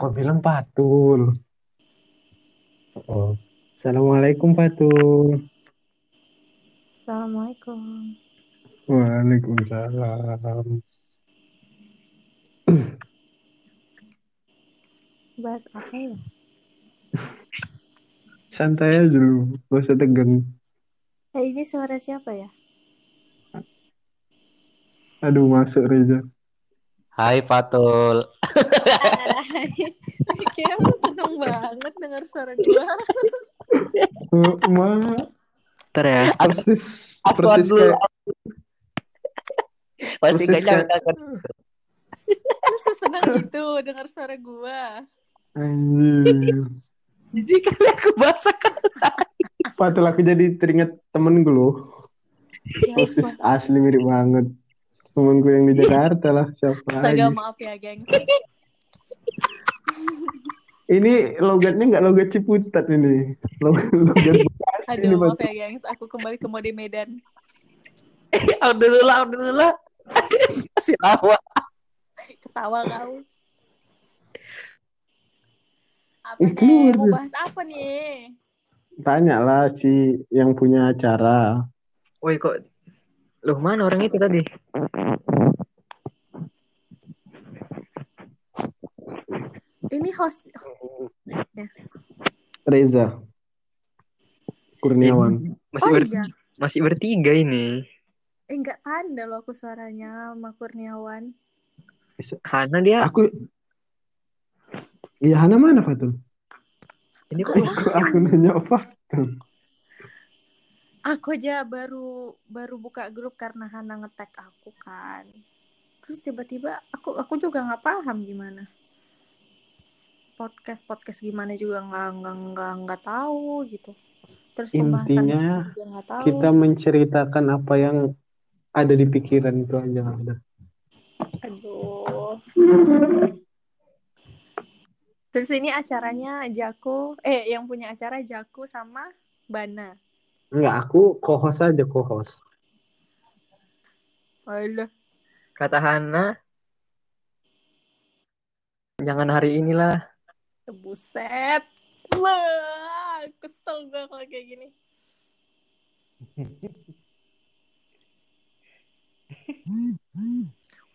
kok bilang Patul. Oh. Assalamualaikum Patul. Assalamualaikum. Waalaikumsalam. Bahas apa ya? Santai aja dulu, gak usah tegang. Eh, ini suara siapa ya? Aduh, masuk Reza. Hai Fatul. Kayak lu seneng banget denger suara gua. Ma, Ntar ya. persis, Aku persis dulu. kayak Masih nyangka kan. Lu seseneng gitu denger suara gua. anjir. Jadi kali aku basah kan. Patul aku jadi teringat temen gue loh. Asli mirip banget. Temenku yang di Jakarta lah, siapa lagi? Astaga, maaf ya, geng. Ini logatnya nggak logat Ciputat ini. Logat, logat Bekasi Aduh, ini, maaf ya, gengs. Aku kembali ke mode Medan. Alhamdulillah, alhamdulillah. Kasih tawa. Ketawa kau. Apa Ih, nih? Mau bahas apa nih? Tanya lah si yang punya acara. Woi kok Loh mana orang itu tadi? Ini host. Reza Kurniawan. Masih Oh ber- iya. masih bertiga ini. Eh, nggak tanda loh aku suaranya sama Kurniawan. Hana dia Aku Iya Hana mana Fatul? ini kok Aku, aku nanya apa? Aku aja baru baru buka grup karena Hana ngetek aku kan. Terus tiba-tiba aku aku juga nggak paham gimana. Podcast podcast gimana juga nggak nggak nggak nggak tahu gitu. Terus Intinya juga tahu. kita menceritakan apa yang ada di pikiran itu aja udah. Aduh. Terus ini acaranya Jaku, eh yang punya acara Jaku sama Bana. Enggak, aku co-host aja co-host. Kata Hana jangan hari inilah. Buset. Wah, kesel gue kalau kayak gini.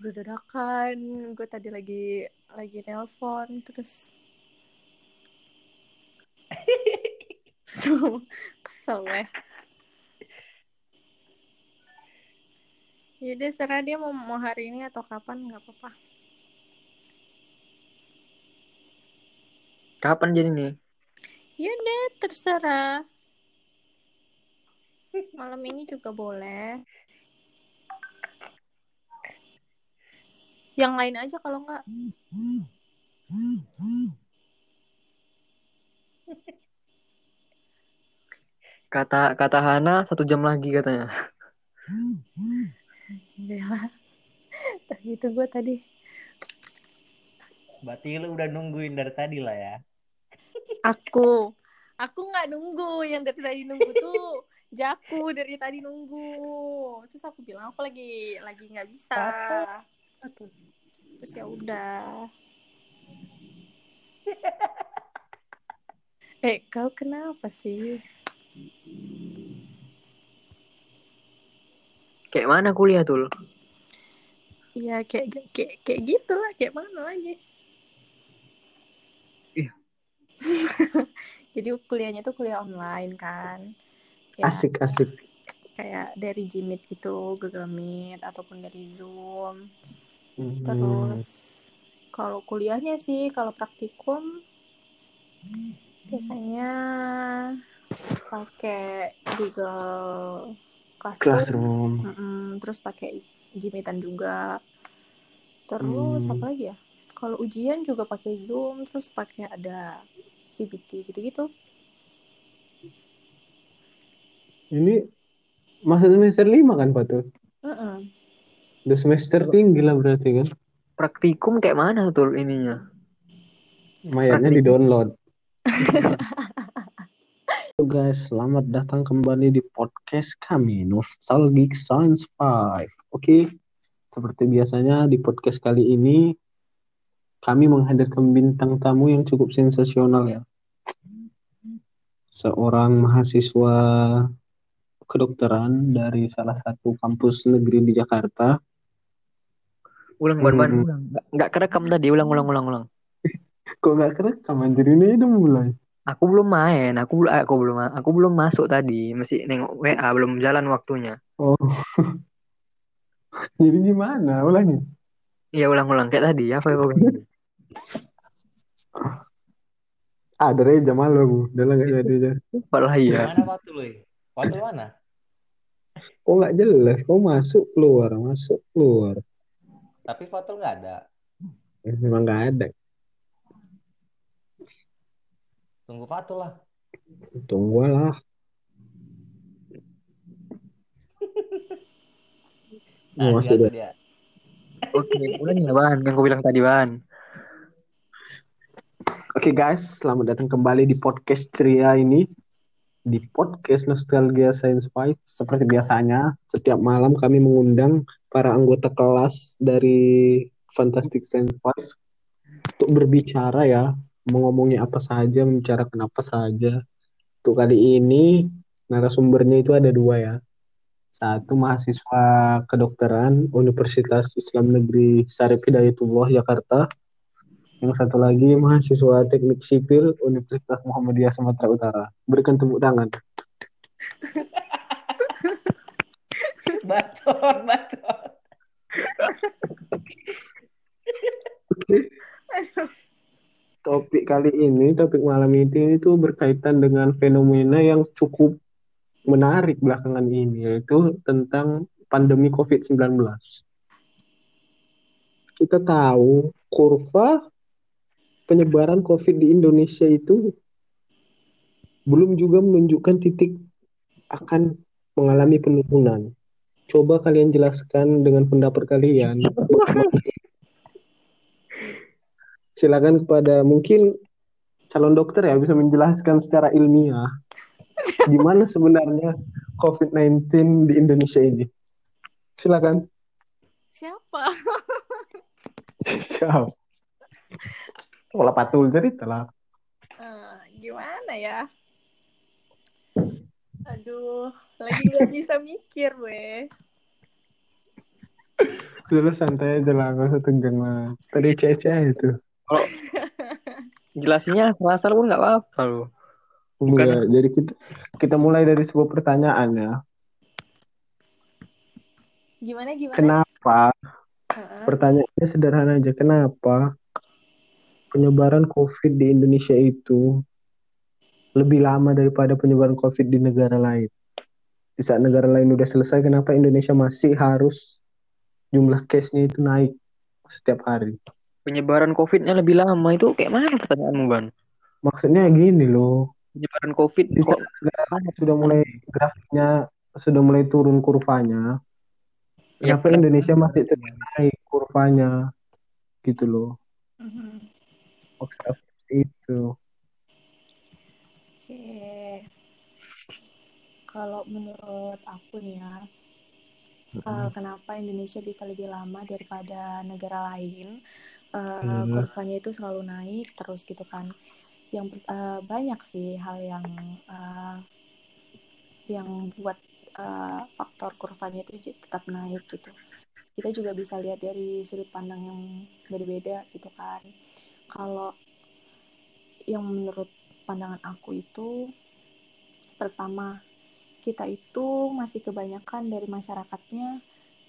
Udah dadakan, gue tadi lagi lagi nelpon terus kesel ya. Yaudah serah dia mau mau hari ini atau kapan nggak apa-apa. Kapan jadi nih? Yaudah terserah. Malam ini juga boleh. Yang lain aja kalau nggak. Kata kata Hana satu jam lagi katanya. Tak gitu gue tadi. Berarti lu udah nungguin dari tadi lah ya. Aku. Aku nggak nunggu. Yang dari tadi nunggu tuh Jaku dari tadi nunggu. Terus aku bilang aku lagi lagi nggak bisa. Terus ya udah. Eh, kau kenapa sih? Kayak mana kuliah tuh? Iya, kayak kayak kayak gitulah, kayak mana lagi? Iya. Jadi kuliahnya tuh kuliah online kan. Ya, Asik asik. kayak dari Jimit gitu, Google Meet ataupun dari Zoom. Hmm. Terus kalau kuliahnya sih, kalau praktikum biasanya pakai Google Classroom, Classroom. Mm-mm, terus pakai Jimitan juga. Terus Hmm. apa lagi ya? Kalau ujian juga pakai Zoom, terus pakai ada CBT gitu-gitu. Ini masuk semester lima kan Fatul? Mm-mm. Udah semester tinggi lah berarti kan? Praktikum kayak mana tuh ininya? Mayatnya di download. Halo guys, selamat datang kembali di podcast kami Nostalgic Science 5. Oke, seperti biasanya di podcast kali ini kami menghadirkan bintang tamu yang cukup sensasional ya. Seorang mahasiswa kedokteran dari salah satu kampus negeri di Jakarta. Ulang, Hmm. ulang. Nggak, nggak kerekam tadi, ulang, ulang, ulang, ulang. Kok nggak kerekam anjir ini udah mulai. Aku belum main, aku belum, aku belum, aku belum masuk tadi, masih nengok WA, belum jalan waktunya. Oh. Jadi gimana? Ulangi. Iya, ulang-ulang kayak tadi. Apa yang kau bilang? Ah, dari jam malam. Udah lah nggak jadi aja. Padahal iya. Mana waktu lu? Waktu mana? Kok nggak jelas? Kok masuk keluar, masuk keluar. Tapi foto nggak ada. Eh, Memang nggak ada. Tunggu Fatul lah. Tunggu lah. Nah, biasa deh. dia. Oke, ulang ya, Ban. Yang kau bilang tadi, Ban. Oke guys, selamat datang kembali di podcast ceria ini. Di podcast Nostalgia Science 5. Seperti biasanya, setiap malam kami mengundang para anggota kelas dari Fantastic Science 5 untuk berbicara ya, mengomongi apa saja, membicarakan apa saja. Untuk kali ini, narasumbernya itu ada dua ya. Satu mahasiswa kedokteran Universitas Islam Negeri Syarif Hidayatullah Jakarta. Yang satu lagi mahasiswa teknik sipil Universitas Muhammadiyah Sumatera Utara. Berikan tepuk tangan. Bacot, bacot. Aduh. Topik kali ini, topik malam ini itu berkaitan dengan fenomena yang cukup menarik belakangan ini, yaitu tentang pandemi COVID-19. Kita tahu kurva penyebaran COVID di Indonesia itu belum juga menunjukkan titik akan mengalami penurunan. Coba kalian jelaskan dengan pendapat kalian. Silakan kepada mungkin calon dokter ya bisa menjelaskan secara ilmiah gimana sebenarnya COVID-19 di Indonesia ini. Silakan. Siapa? Siap. Kalau patul cerita lah. Eh, gimana ya? Aduh, lagi nggak bisa mikir, weh. Dulu santai aja lah, nggak usah tegang lah. Tadi cece itu. Jelasinnya asal-asal pun nggak apa-apa loh. Bukan. jadi kita kita mulai dari sebuah pertanyaan ya. Gimana gimana? Kenapa? Heeh. Pertanyaannya sederhana aja. Kenapa penyebaran COVID di Indonesia itu lebih lama daripada penyebaran COVID di negara lain? Di saat negara lain udah selesai, kenapa Indonesia masih harus jumlah case-nya itu naik setiap hari? Penyebaran COVID-nya lebih lama itu kayak mana pertanyaanmu, Ban? Maksudnya gini loh, Penyebaran COVID di kok saat negara lain sudah mulai grafiknya sudah mulai turun kurvanya, ya kenapa Indonesia masih terus naik kurvanya? Gitu loh. Maksud aku itu. Oke. Kalau menurut aku nih ya, eh, kenapa Indonesia bisa lebih lama daripada negara lain? Eh, Hmm. kurvanya itu selalu naik terus gitu kan. Yang eh, banyak sih hal yang eh, yang buat eh, faktor kurvanya itu tetap naik gitu. Kita juga bisa lihat dari sudut pandang yang beda-beda gitu kan. Kalau yang menurut pandangan aku itu pertama kita itu masih kebanyakan dari masyarakatnya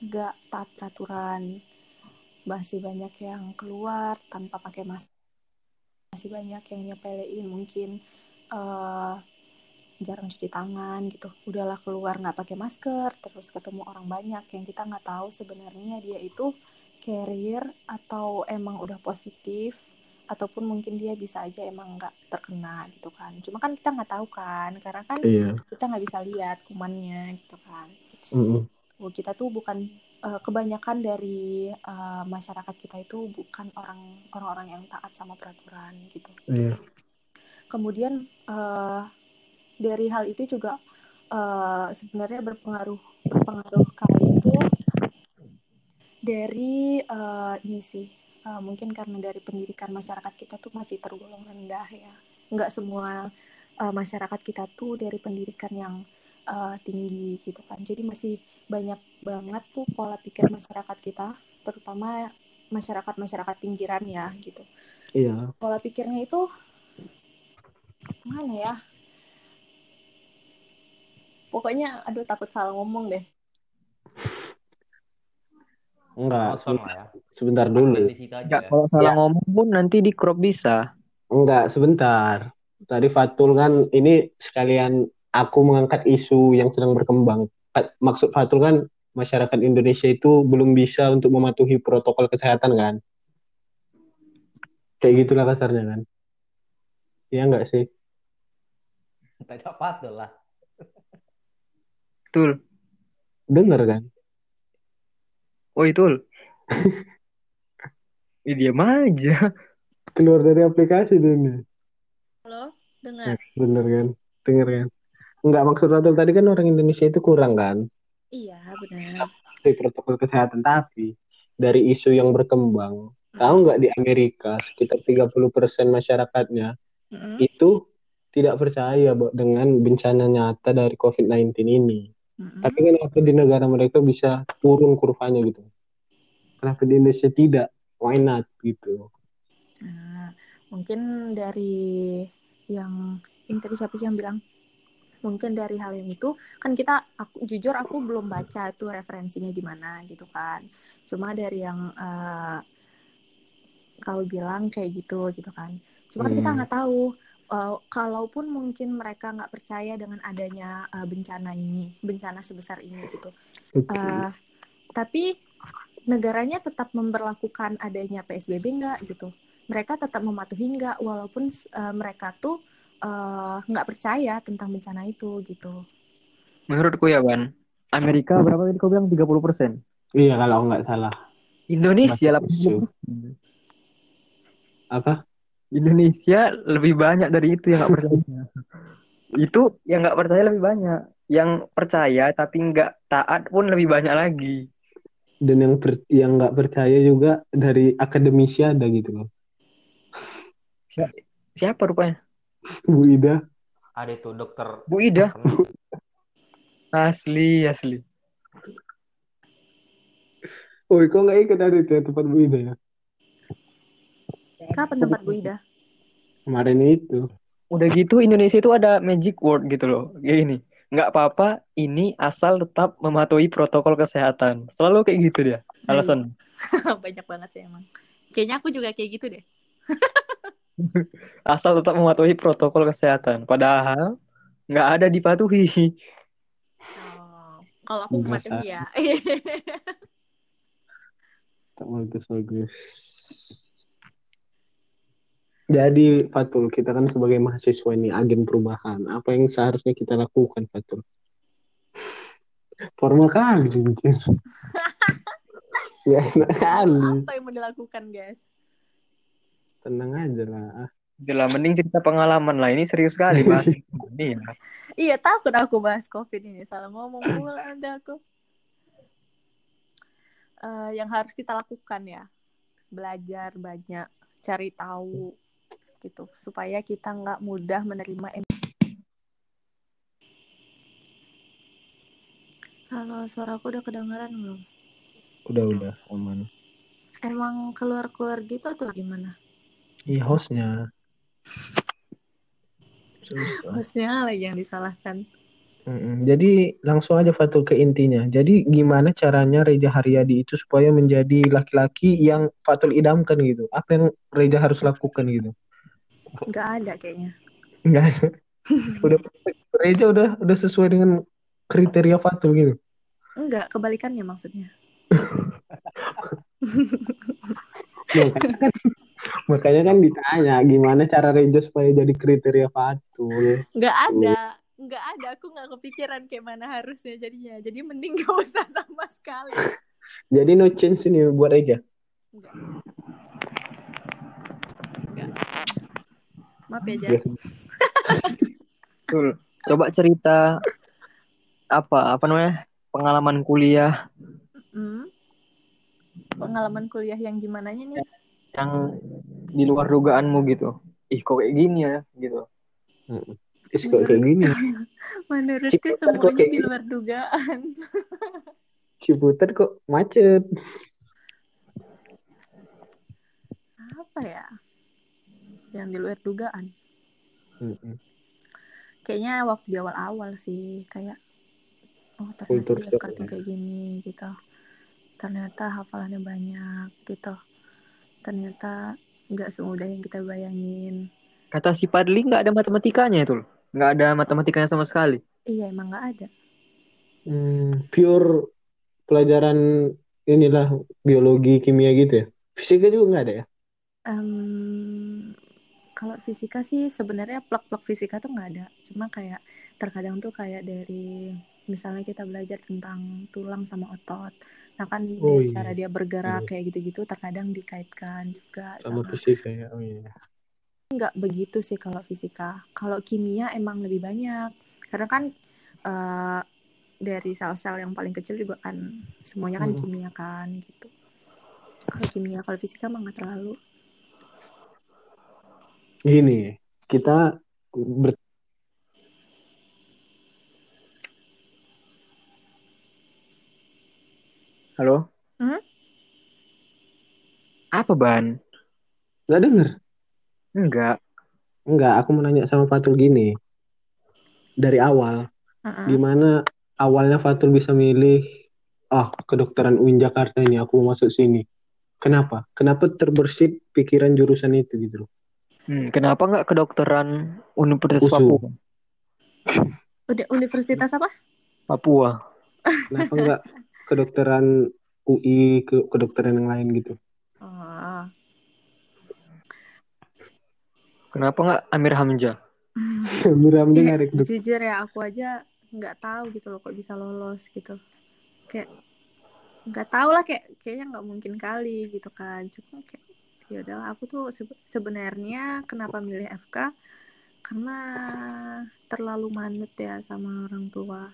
nggak taat peraturan masih banyak yang keluar tanpa pakai masker masih banyak yang nyepelein mungkin eh, jarang cuci tangan gitu udahlah keluar nggak pakai masker terus ketemu orang banyak yang kita nggak tahu sebenarnya dia itu carrier atau emang udah positif ataupun mungkin dia bisa aja emang nggak terkena gitu kan cuma kan kita nggak tahu kan karena kan Iya. kita nggak bisa lihat kumannya gitu kan Mm-mm. Oh, kita tuh bukan eh, kebanyakan dari eh, masyarakat kita itu bukan orang orang-orang yang taat sama peraturan gitu Iya. kemudian eh, dari hal itu juga eh, sebenarnya berpengaruh berpengaruh kali itu dari eh, ini sih uh, mungkin karena dari pendidikan masyarakat kita tuh masih tergolong rendah ya nggak semua uh, masyarakat kita tuh dari pendidikan yang uh, tinggi gitu kan jadi masih banyak banget tuh pola pikir masyarakat kita terutama masyarakat masyarakat pinggiran ya gitu Iya. pola pikirnya itu mana ya pokoknya aduh takut salah ngomong deh Enggak, sebentar, ya. sebentar dulu. Di situ aja Enggak, ya. kalau salah Ya. ngomong pun nanti di crop bisa. Enggak, sebentar. Tadi Fatul kan ini sekalian aku mengangkat isu yang sedang berkembang. Fa- Maksud Fatul kan masyarakat Indonesia itu belum bisa untuk mematuhi protokol kesehatan kan? Kayak gitulah kasarnya kan? Iya enggak sih? Tidak patut lah. Betul. Dengar kan? Oh, itu. Ih, diam aja. Keluar dari aplikasi ini. halo dengar Bener kan? Dengar kan? Enggak maksud Fatul tadi kan orang Indonesia itu kurang kan? iya benar Mematuhi protokol kesehatan tapi dari isu yang berkembang tahu nggak di Amerika sekitar 30% masyarakatnya Mm-mm. itu tidak percaya dengan bencana nyata dari COVID-19 ini. Mm-mm. Tapi kenapa di negara mereka bisa turun kurvanya gitu? Kenapa di Indonesia tidak? Why not gitu? Nah, mungkin dari yang ini tadi siapa sih yang bilang mungkin dari hal yang itu kan kita aku jujur aku belum baca tuh referensinya di mana gitu kan cuma dari yang eh, kau bilang kayak gitu gitu kan cuma kan kita Hmm. nggak tahu eh, kalaupun mungkin mereka nggak percaya dengan adanya eh, bencana ini bencana sebesar ini gitu Oke. Eh, tapi negaranya tetap memperlakukan adanya PSBB nggak gitu. Mereka tetap mematuhi nggak walaupun eh, mereka tuh eh, nggak percaya tentang bencana itu gitu. Menurutku ya, Ban. Amerika berapa tadi kau bilang 30%? Iya kalau nggak salah. Indonesia 80%. Apa? Indonesia lebih banyak dari itu yang nggak percaya. itu yang nggak percaya lebih banyak. Yang percaya tapi nggak taat pun lebih banyak lagi. Dan yang per- yang nggak percaya juga dari akademisi ada gitu loh. Siapa rupanya? Bu Ida. Ada itu dokter. Bu Ida. Asli, asli. Oh, kok nggak ikut ada itu ya, tempat Bu Ida ya? Kapan tempat Bu Ida? Kemarin itu. Udah gitu Indonesia itu ada magic word gitu loh. Kayak gini. Nggak apa-apa, ini asal tetap mematuhi protokol kesehatan. Selalu kayak gitu dia. Alasan. Banyak banget sih emang. Kayaknya aku juga kayak gitu deh. Asal tetap mematuhi protokol kesehatan. Padahal nggak ada dipatuhi. Oh, kalau aku Enggak, mematuhi ya. Tak bagus bagus. Jadi Fatul, kita kan sebagai mahasiswa ini agen perubahan. Apa yang seharusnya kita lakukan, Fatul? Formal kali, ya enak kali. Apa yang mau dilakukan guys? Tenang aja lah. Jelas, mending cerita pengalaman lah. Ini serius sekali, Mas. Ini ya. Iya takut aku bahas COVID ini. Salah ngomong pula nanti aku. Eh, yang harus kita lakukan ya, belajar banyak, cari tahu gitu, supaya kita nggak mudah menerima. em- Halo, suara aku udah kedengeran belum? Udah udah aman. Emang keluar-keluar gitu atau gimana? Iya hostnya. Susah. Hostnya lagi yang disalahkan. Mm-mm. Jadi langsung aja Fatul ke intinya. Jadi gimana caranya Reza Haryadi itu supaya menjadi laki-laki yang Fatul idamkan gitu? Apa yang Reza harus lakukan gitu? Nggak ada kayaknya. Enggak ada. Udah. Reza udah udah sesuai dengan kriteria Fatul gitu. Enggak, kebalikannya maksudnya. Makanya kan, makanya kan ditanya gimana cara Reza supaya jadi kriteria Fatul. nggak ada nggak ada aku nggak kepikiran kayak mana harusnya jadinya jadi mending gak usah sama sekali Jadi no change ini buat Reza. enggak enggak maaf ya Jan. Betul. Coba cerita apa apa namanya pengalaman kuliah Hmm. pengalaman kuliah yang gimana nih yang di luar dugaanmu gitu ih kok kayak gini ya gitu. Terus kok kayak gini? Menurutku Ciputat kok semuanya kayak di luar dugaan. Ciputat kok macet. Apa ya? Yang di luar dugaan. Mm-mm. Kayaknya waktu di awal-awal sih kayak oh ternyata Kultur di shock FK tuh ya. kayak gini gitu. Ternyata hafalannya banyak gitu. Ternyata nggak semudah yang kita bayangin. kata si Padli nggak ada matematikanya itu loh nggak ada matematikanya sama sekali Iya emang nggak ada. Hmm, pure pelajaran inilah biologi, kimia gitu ya. Fisika juga nggak ada ya? Em, kalau fisika sih sebenarnya plek-plek fisika tuh nggak ada. Cuma kayak terkadang tuh kayak dari misalnya kita belajar tentang tulang sama otot. Nah kan Oh iya. cara dia bergerak Iya. kayak gitu-gitu terkadang dikaitkan juga Sama sama fisika ya. Oh iya. nggak begitu sih kalau fisika. Kalau kimia emang lebih banyak. Karena kan eh, dari sel-sel yang paling kecil juga kan semuanya kan Mm. kimia kan gitu. Kalau kimia, kalau fisika mah nggak terlalu. Gini, kita ber halo Hmm? apa ban nggak denger. enggak Enggak, aku mau nanya sama Fatul gini. Dari awal, Heeh. gimana awalnya Fatul bisa milih ah kedokteran UIN Jakarta ini aku mau masuk sini. Kenapa? Kenapa terbersit pikiran jurusan itu gitu loh? Hmm, kenapa nggak kedokteran Universitas USU. Papua Udah universitas apa? Papua Kenapa enggak kedokteran UI ke kedokteran yang lain gitu? Oh. kenapa nggak Amir Hamzah Eh, narik dok. jujur ya aku aja nggak tahu gitu loh kok bisa lolos gitu kayak nggak tahu lah kayak kayaknya nggak mungkin kali gitu kan cuma kayak ya udahlah aku tuh sebe- sebenarnya kenapa milih FK karena terlalu manut ya sama orang tua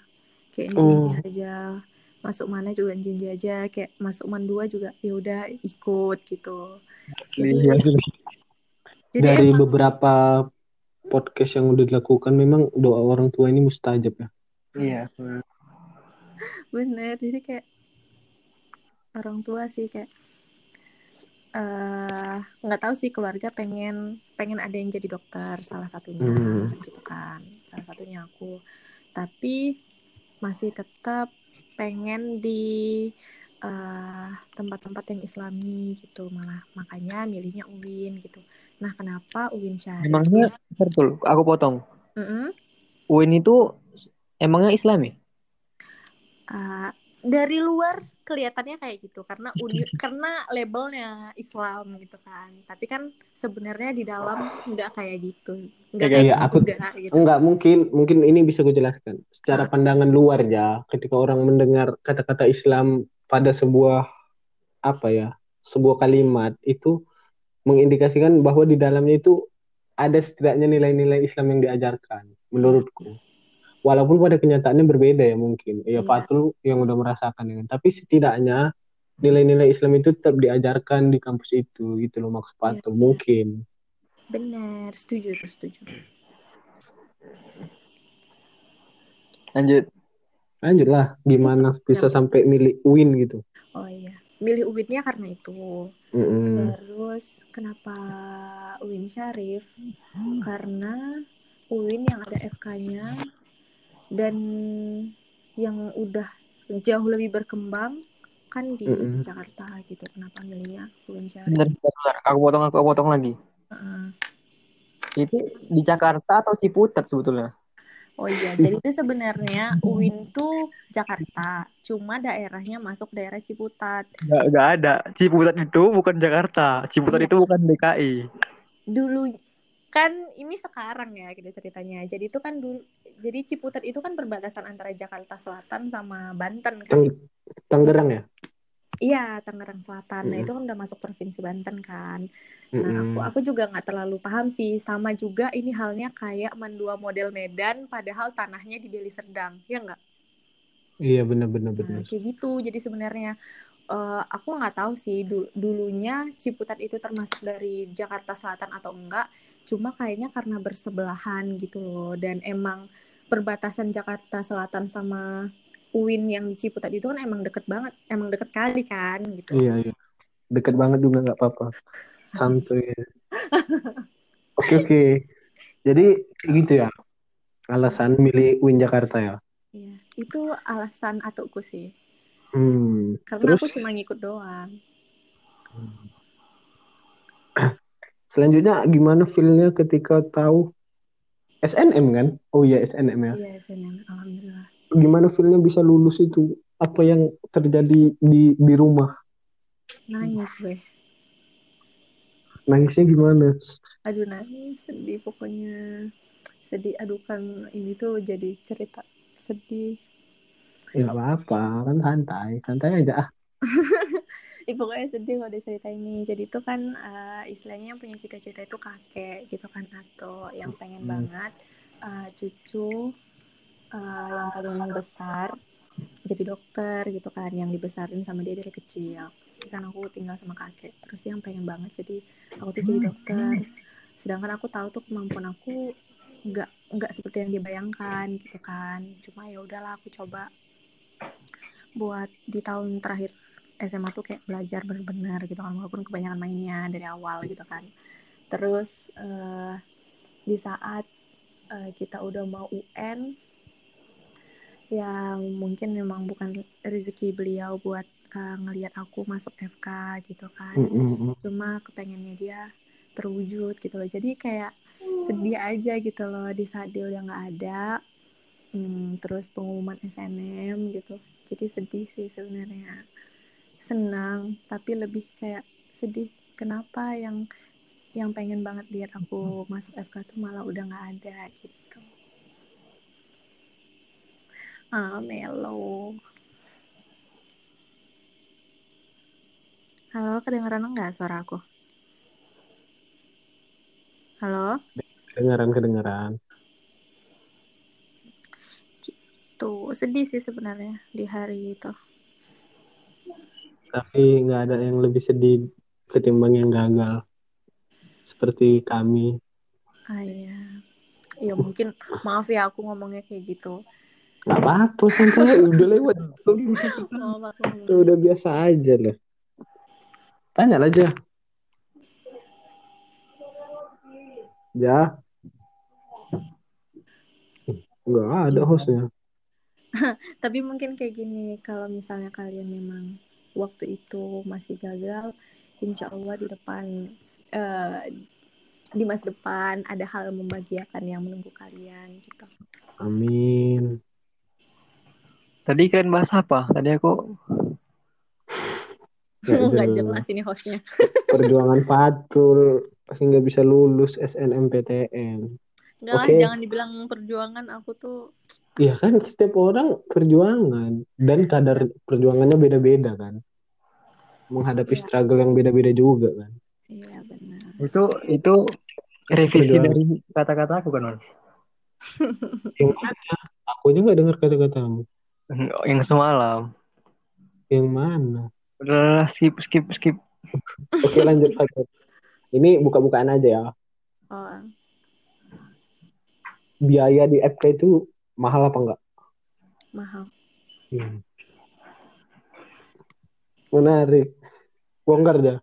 kayak Oh. jinji aja masuk mana juga jinji aja kayak masuk man dua juga ya udah ikut gitu jadi Iya, jadi Dari emang beberapa podcast yang udah dilakukan memang doa orang tua ini mustajab ya. iya bener jadi kayak orang tua sih kayak eh nggak tahu sih keluarga pengen pengen ada yang jadi dokter salah satunya Hmm. gitu kan salah satunya aku tapi masih tetap pengen di eh, tempat-tempat yang islami gitu. Malah makanya milihnya UIN gitu. Nah kenapa UIN Syarif? Emangnya betul aku potong. Mm-mm. UIN itu emangnya Islam ya Uh, dari luar kelihatannya kayak gitu karena uni karena labelnya Islam gitu kan tapi kan sebenarnya di dalam nggak kayak gitu nggak Kayak kayak iya, aku- juga gitu Enggak mungkin mungkin ini bisa gue jelaskan. Secara pandangan luar ya, ketika orang mendengar kata-kata Islam pada sebuah apa ya, sebuah kalimat itu mengindikasikan bahwa di dalamnya itu ada setidaknya nilai-nilai Islam yang diajarkan menurutku. Walaupun pada kenyataannya berbeda ya mungkin. Ya Iya. Fatul yang udah merasakan dengan. Tapi setidaknya nilai-nilai Islam itu tetap diajarkan di kampus itu gitu loh maksud Iya. Fatul mungkin. benar setuju setuju lanjut Lanjutlah, gimana bisa sampai milih UIN gitu? oh iya milih UIN-nya karena itu Mm-mm. terus kenapa UIN Syarif karena UIN yang ada FK-nya dan yang udah jauh lebih berkembang kan di Mm-mm. Jakarta gitu kenapa milihnya Syarif Bentar, bentar, bentar. aku potong aku potong lagi Heeh. itu di Jakarta atau Ciputat sebetulnya Oh iya, jadi itu sebenarnya UIN tuh Jakarta, cuma daerahnya masuk daerah Ciputat. nggak nggak ada Ciputat itu bukan Jakarta Ciputat Iya. itu bukan DKI Dulu kan ini sekarang ya kita ceritanya. Jadi itu kan dulu, jadi Ciputat itu kan perbatasan antara Jakarta Selatan sama Banten kan. Tang- Tangerang ya? Iya, Tangerang Selatan. Nah Mm-mm. itu kan udah masuk provinsi Banten kan. Nah Mm-mm. aku aku juga nggak terlalu paham sih. Sama juga ini halnya kayak Mandua model Medan, padahal tanahnya di Deli Serdang, ya nggak? Iya benar-benar Nah, benar. kayak gitu. Jadi sebenarnya eh, aku nggak tahu sih du- dulunya Ciputat itu termasuk dari Jakarta Selatan atau enggak. Cuma kayaknya karena bersebelahan gitu loh. Dan emang perbatasan Jakarta Selatan sama UIN yang di Ciputat itu kan emang deket banget, emang deket kali kan gitu. Iya, iya. Deket banget juga nggak apa-apa. Santuy. Oke, oke. Jadi gitu ya. Alasan milih UIN Jakarta ya. Iya, itu alasan atukku sih. Hmm. Karena Terus aku cuma ngikut doang. Selanjutnya gimana feel-nya ketika tahu SNM kan? Oh iya SNM ya. Iya, SNM, alhamdulillah. Gimana feel-nya bisa lulus itu? Apa yang terjadi di di rumah? Nangis gue. Nangisnya gimana? Aduh nangis, sedih pokoknya. Sedih, aduh kan ini tuh jadi cerita sedih. Ya nggak apa-apa, kan santai, santai aja. ah. Ih, pokoknya sedih kalau cerita ini. Jadi itu kan eh, istilahnya yang punya cita-cita itu kakek gitu kan atau yang pengen Hmm. banget eh, cucu eh, yang paling besar jadi dokter gitu kan yang dibesarin sama dia dari kecil. Jadi kan aku tinggal sama kakek. Terus dia yang pengen banget jadi aku tuh jadi dokter. Sedangkan aku tahu tuh kemampuan aku nggak nggak seperti yang dibayangkan gitu kan. Cuma ya udahlah aku coba buat di tahun terakhir SMA tuh kayak belajar benar-benar gitu kan walaupun kebanyakan mainnya dari awal gitu kan. Terus eh, di saat eh, kita udah mau UN yang mungkin memang bukan rezeki beliau buat eh, ngelihat aku masuk FK gitu kan. Mm, mm, mm. cuma kepengennya dia terwujud gitu loh. Jadi kayak sedih aja gitu loh di saat dia udah nggak ada Hmm, terus pengumuman SNM gitu. Jadi sedih sih sebenarnya senang tapi lebih kayak sedih. Kenapa yang yang pengen banget lihat aku masuk FK tuh malah udah nggak ada gitu. Ah melo. Halo kedengeran nggak suara aku? Halo? Kedengaran, kedengaran. tuh sedih sih sebenarnya di hari itu Tapi nggak ada yang lebih sedih ketimbang yang gagal. Seperti kami. ah iya ya mungkin maaf ya aku ngomongnya kayak gitu Nggak apa-apa, santai. Udah lewat. ngomongnya Udah biasa aja lah. Tanya aja. Ya. Nggak ada hostnya. Tapi mungkin kayak gini, kalau misalnya kalian memang waktu itu masih gagal, insya Allah di depan, eh, di masa depan ada hal membahagiakan yang menunggu kalian gitu. Amin. Tadi kalian bahas apa? Tadi aku Nggak jelas ini hostnya. Perjuangan Fatul hingga bisa lulus SNMPTN. Enggak lah, Oke. jangan dibilang perjuangan. Aku tuh, Iya kan setiap orang perjuangan dan kadar perjuangannya beda-beda kan. Menghadapi Iya. struggle yang beda-beda juga kan. iya benar. itu itu revisi Perjuangan. dari kata-kata aku kan, Man? Yang mana? Aku nggak dengar kata-katamu. Yang semalam. Yang mana? Udah skip skip skip. Oke lanjut. Ini buka-bukaan aja ya. Oh, Biaya di FK itu mahal apa enggak? mahal. Hmm. Menarik. Bongkar aja.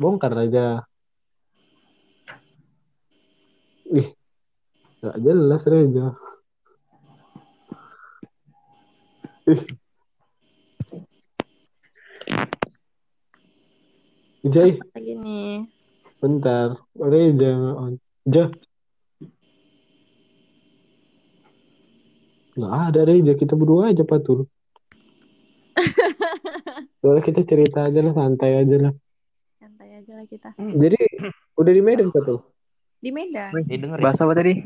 Bongkar aja. Ih, nggak jelas Reza. Ih. Jai, Lagi nih. Bentar. Nggak on. Ja. Nggak ada Reza, kita berdua aja Patul. Boleh kita cerita aja lah, santai aja lah. Santai aja lah kita. Jadi, udah di Medan Patul? Di Medan. Didengerin. Bahas apa tadi?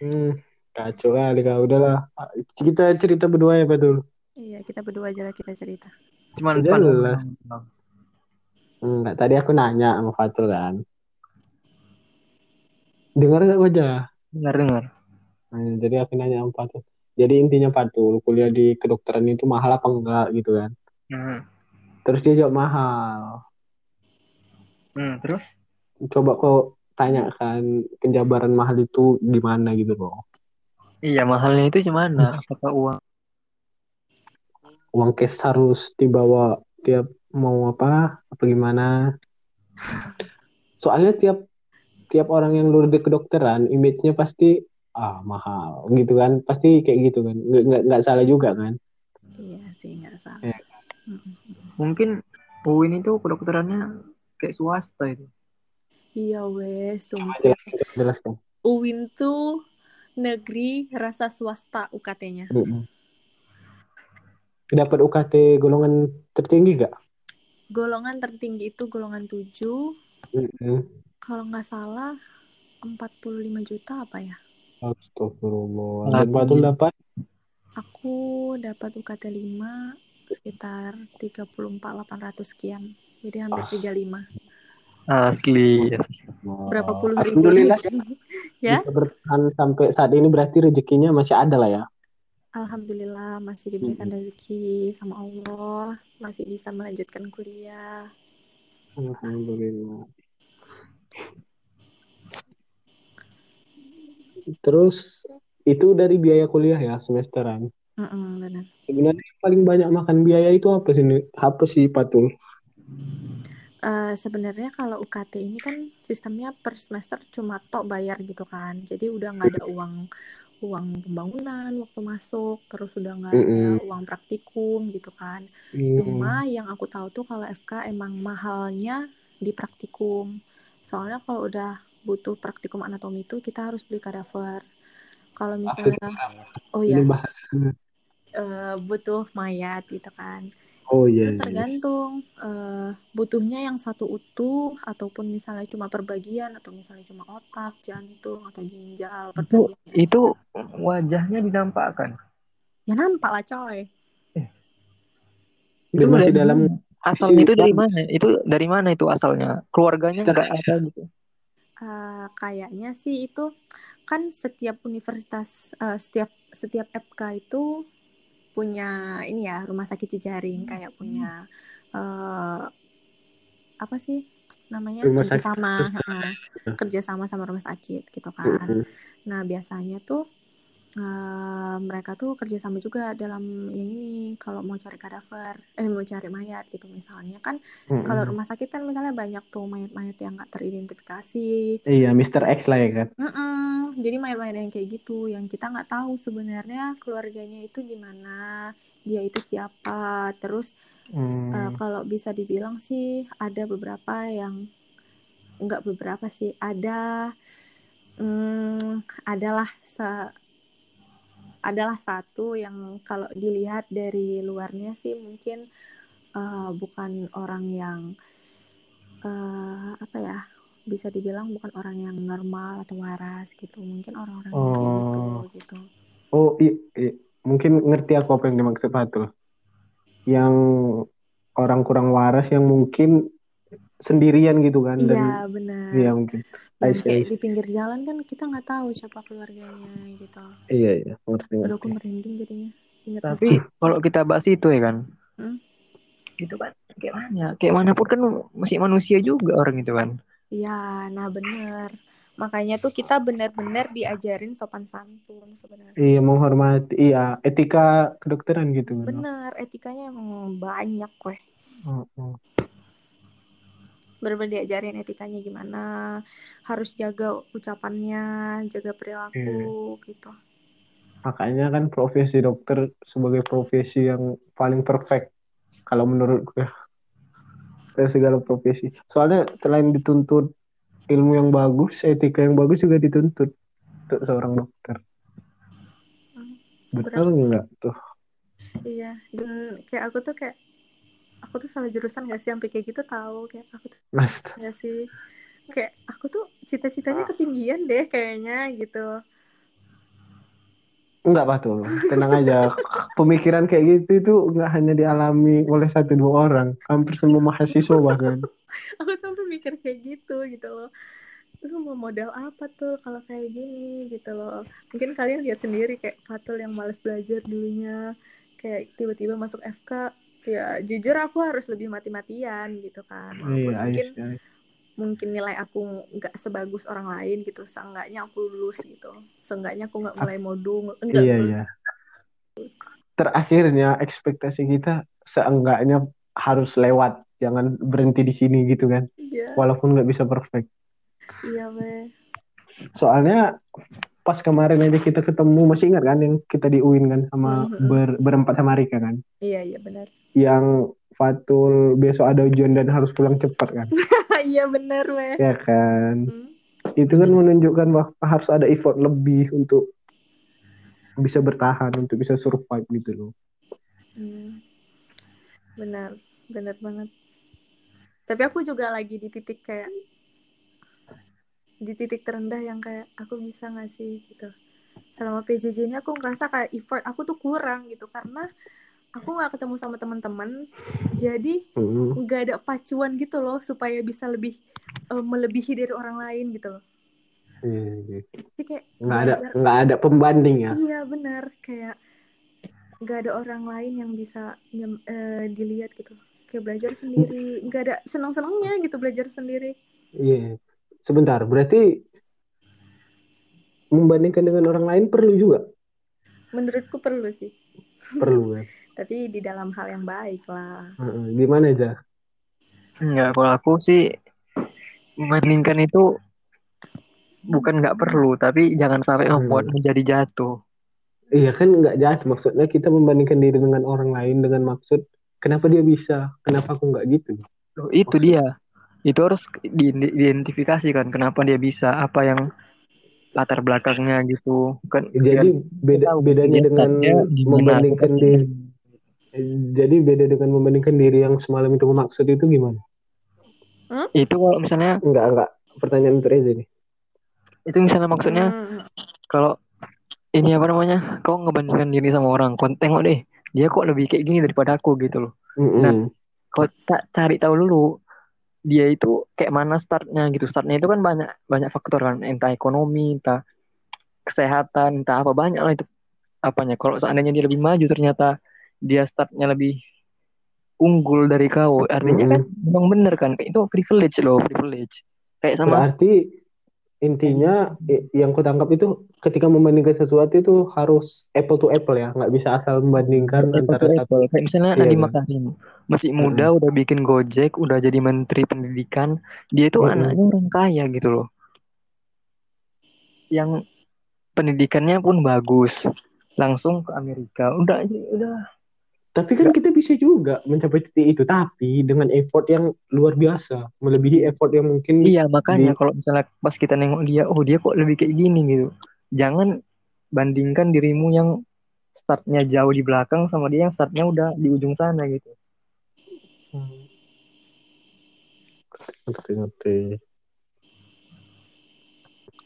Hmm, kacau kali kak. Udahlah, kita cerita berdua ya Patul. Iya, kita berdua aja lah kita cerita. Cuman Jelas. Enggak, tadi aku nanya sama Fatul kan. Dengar gak aja? dengar dengar. Nah, jadi aku nanya sama Fatul. Jadi intinya Patul, kuliah di kedokteran itu mahal apa enggak gitu kan. Hmm. Terus dia jawab mahal. Hmm, terus? Coba kau tanyakan penjabaran mahal itu gimana gitu loh. Iya, mahalnya itu gimana? Apakah uang? Uang cash harus dibawa tiap mau apa, apa gimana. Soalnya tiap tiap orang yang lulus di kedokteran, image-nya pasti ah mahal gitu kan. Pasti kayak gitu kan. Nggak, nggak, nggak salah juga kan. Iya sih nggak salah. Mm-mm. Mungkin UIN itu kedokterannya kayak swasta itu. Iya wes, jelaskan, jelaskan. UIN tuh negeri rasa swasta UKT-nya. Mm-mm. Dapat UKT golongan tertinggi gak? Golongan tertinggi itu golongan 7. Mm-mm. Kalau nggak salah 45 juta apa ya? Astagfirullah. Nggak Dan Batul tinggi. dapat Aku dapat UKT 5 sekitar 34.800 sekian. Jadi hampir Ah. 35. Asli. Berapa puluh ribu Alhamdulillah ya, ya? bisa bertahan sampai saat ini berarti rezekinya masih ada lah ya. Alhamdulillah masih diberikan rezeki sama Allah, masih bisa melanjutkan kuliah. Alhamdulillah. Terus itu dari biaya kuliah ya semesteran. Mm-mm, benar. Sebenarnya yang paling banyak makan biaya itu apa sih? Apa sih Patul? Eh, sebenarnya kalau UKT ini kan sistemnya per semester cuma tok bayar gitu kan. Jadi udah nggak ada uang uang pembangunan waktu masuk, terus udah nggak ada Mm-mm. uang praktikum gitu kan. Hmm. Cuma yang aku tahu tuh kalau FK emang mahalnya di praktikum. Soalnya kalau udah butuh praktikum anatomi itu kita harus beli kadaver. Kalau misalnya oh ya eh, butuh mayat gitu kan. Oh iya. Itu iya. tergantung eh, butuhnya yang satu utuh ataupun misalnya cuma perbagian atau misalnya cuma otak, jantung atau ginjal Itu aja. itu wajahnya dinampakkan. Ya nampak lah coy. Dia masih dari dalam asalnya itu dari mana? Itu dari mana itu asalnya? Keluarganya Mister nggak X. ada gitu. Eh, kayaknya sih itu kan setiap universitas eh, setiap setiap FK itu punya ini ya rumah sakit jejaring kayak punya eh apa sih namanya Rumah sakit kerjasama heeh, kerjasama sama rumah sakit gitu kan. Mm-mm. nah biasanya tuh eh, mereka tuh kerjasama juga dalam yang ini kalau mau cari kadaver eh mau cari mayat gitu misalnya kan kalau Mm-mm. rumah sakit kan misalnya banyak tuh mayat-mayat yang nggak teridentifikasi Iya, Mr. X lah ya kan. Mm-mm. Jadi main-main yang kayak gitu, yang kita nggak tahu sebenarnya keluarganya itu gimana, dia itu siapa. Terus eh, Hmm. kalau bisa dibilang sih ada beberapa yang nggak beberapa sih, ada mm, adalah se- adalah satu yang kalau dilihat dari luarnya sih mungkin eh, bukan orang yang eh, apa ya bisa dibilang bukan orang yang normal atau waras gitu mungkin orang-orang gitu Oh. gitu Oh, i- i- mungkin ngerti aku apa yang dimaksud Patul. Yang orang kurang waras yang mungkin sendirian gitu kan dan iya benar iya mungkin. See, I kayak di pinggir jalan kan kita nggak tahu siapa keluarganya gitu Iya, iya, ngerti, Aduh aku merinding jadinya ingat Tapi kalau kita bahas itu ya kan, Hmm? itu kan kayak mana? Kayak mana pun kan masih manusia juga orang itu kan. Iya, nah bener. Makanya tuh kita benar-benar diajarin sopan santun sebenarnya. Iya, menghormati. Iya, etika kedokteran gitu kan. Bener, etikanya emang banyak weh. Oh, oh. Bener-bener diajarin etikanya gimana, harus jaga ucapannya, jaga perilaku gitu. Makanya kan profesi dokter sebagai profesi yang paling perfect kalau menurut gue dari segala profesi. Soalnya selain dituntut ilmu yang bagus, etika yang bagus juga dituntut untuk seorang dokter. Hmm, Betul nggak tuh? Iya, dan kayak aku tuh kayak aku tuh salah jurusan gak sih sampai kayak gitu tahu kayak aku tuh gak sih kayak aku tuh cita-citanya ketinggian deh kayaknya gitu. enggak Pak tuh. Tenang aja. Pemikiran kayak gitu itu nggak hanya dialami oleh satu dua orang, hampir semua mahasiswa bahkan. aku tuh sampai mikir kayak gitu gitu loh lu mau modal apa tuh kalau kayak gini gitu loh mungkin kalian lihat sendiri kayak Fatul yang males belajar dulunya kayak tiba-tiba masuk FK ya jujur aku harus lebih mati-matian gitu kan walaupun Iya, mungkin Ais, Ais. mungkin nilai aku nggak sebagus orang lain gitu seenggaknya aku lulus gitu seenggaknya aku nggak mulai modul enggak Iya, iya. Terakhirnya ekspektasi kita seenggaknya harus lewat, jangan berhenti di sini gitu kan. iya Walaupun nggak bisa perfect. iya weh Soalnya pas kemarin aja kita ketemu, masih ingat kan yang kita di UIN kan sama Mhm. ber- berempat sama Rika kan. iya iya benar Yang Fatul besok ada ujian dan harus pulang cepat kan. iya benar weh Ya kan. Hmm. Itu kan menunjukkan bahwa harus ada effort lebih untuk bisa bertahan, untuk bisa survive gitu loh. Hmm. Benar, benar banget. Tapi aku juga lagi di titik kayak di titik terendah yang kayak aku bisa nggak sih gitu. Selama PJJ ini aku ngerasa kayak effort aku tuh kurang gitu karena aku nggak ketemu sama teman-teman. Jadi Mm. nggak ada pacuan gitu loh supaya bisa lebih eh, melebihi dari orang lain gitu loh. Iya. Jadi kayak nggak ada nggak ada pembanding ya. Iya benar kayak nggak ada orang lain yang bisa nyem- eh, dilihat gitu. Kayak belajar sendiri, nggak ada senang-senangnya gitu belajar sendiri. Iya. Sebentar, berarti membandingkan dengan orang lain perlu juga, Menurutku perlu sih, perlu kan. tapi di dalam hal yang baik lah. Heeh, Gimana aja? Enggak, kalau aku sih membandingkan itu bukan nggak perlu, tapi jangan sampai Hmm. membuat menjadi jatuh. Iya kan nggak jahat maksudnya kita membandingkan diri dengan orang lain dengan maksud kenapa dia bisa, kenapa aku nggak gitu. Loh, itu Maksud- dia. Itu harus di- diidentifikasi kan kenapa dia bisa, apa yang latar belakangnya gitu. Kan Jadi beda bedanya dengan membandingkan diri. Jadi beda dengan membandingkan diri yang semalam itu maksud itu gimana? itu kalau misalnya Enggak enggak. Pertanyaan untuk Reza nih. itu misalnya maksudnya Hmm, kalau ini apa namanya kau ngebandingkan diri sama orang kau tengok deh dia kok lebih kayak gini daripada aku gitu loh Mm-mm. Nah. kau tak cari tahu dulu dia itu kayak mana startnya gitu startnya itu kan banyak banyak faktor kan entah ekonomi entah kesehatan entah apa banyak lah itu apanya kalau seandainya dia lebih maju ternyata dia startnya lebih unggul dari kau artinya kan memang bener kan itu privilege loh privilege kayak sama Berarti intinya yang ku tangkap itu ketika membandingkan sesuatu itu harus apple to apple ya, nggak bisa asal membandingkan Apple antara satu. apple. Kayak misalnya Iya, Nadiem. Makarim masih muda udah bikin Gojek, udah jadi menteri pendidikan, dia itu Mm-mm. anaknya orang kaya gitu loh. Yang pendidikannya pun bagus. Langsung ke Amerika. Udah udah Tapi kan kita bisa juga mencapai titik itu, tapi dengan effort yang luar biasa, melebihi effort yang mungkin iya makanya Di- kalau misalnya pas kita nengok dia, oh dia kok lebih kayak gini gitu. Jangan bandingkan dirimu yang startnya jauh di belakang sama dia yang startnya udah di ujung sana gitu. ngerti-ngerti.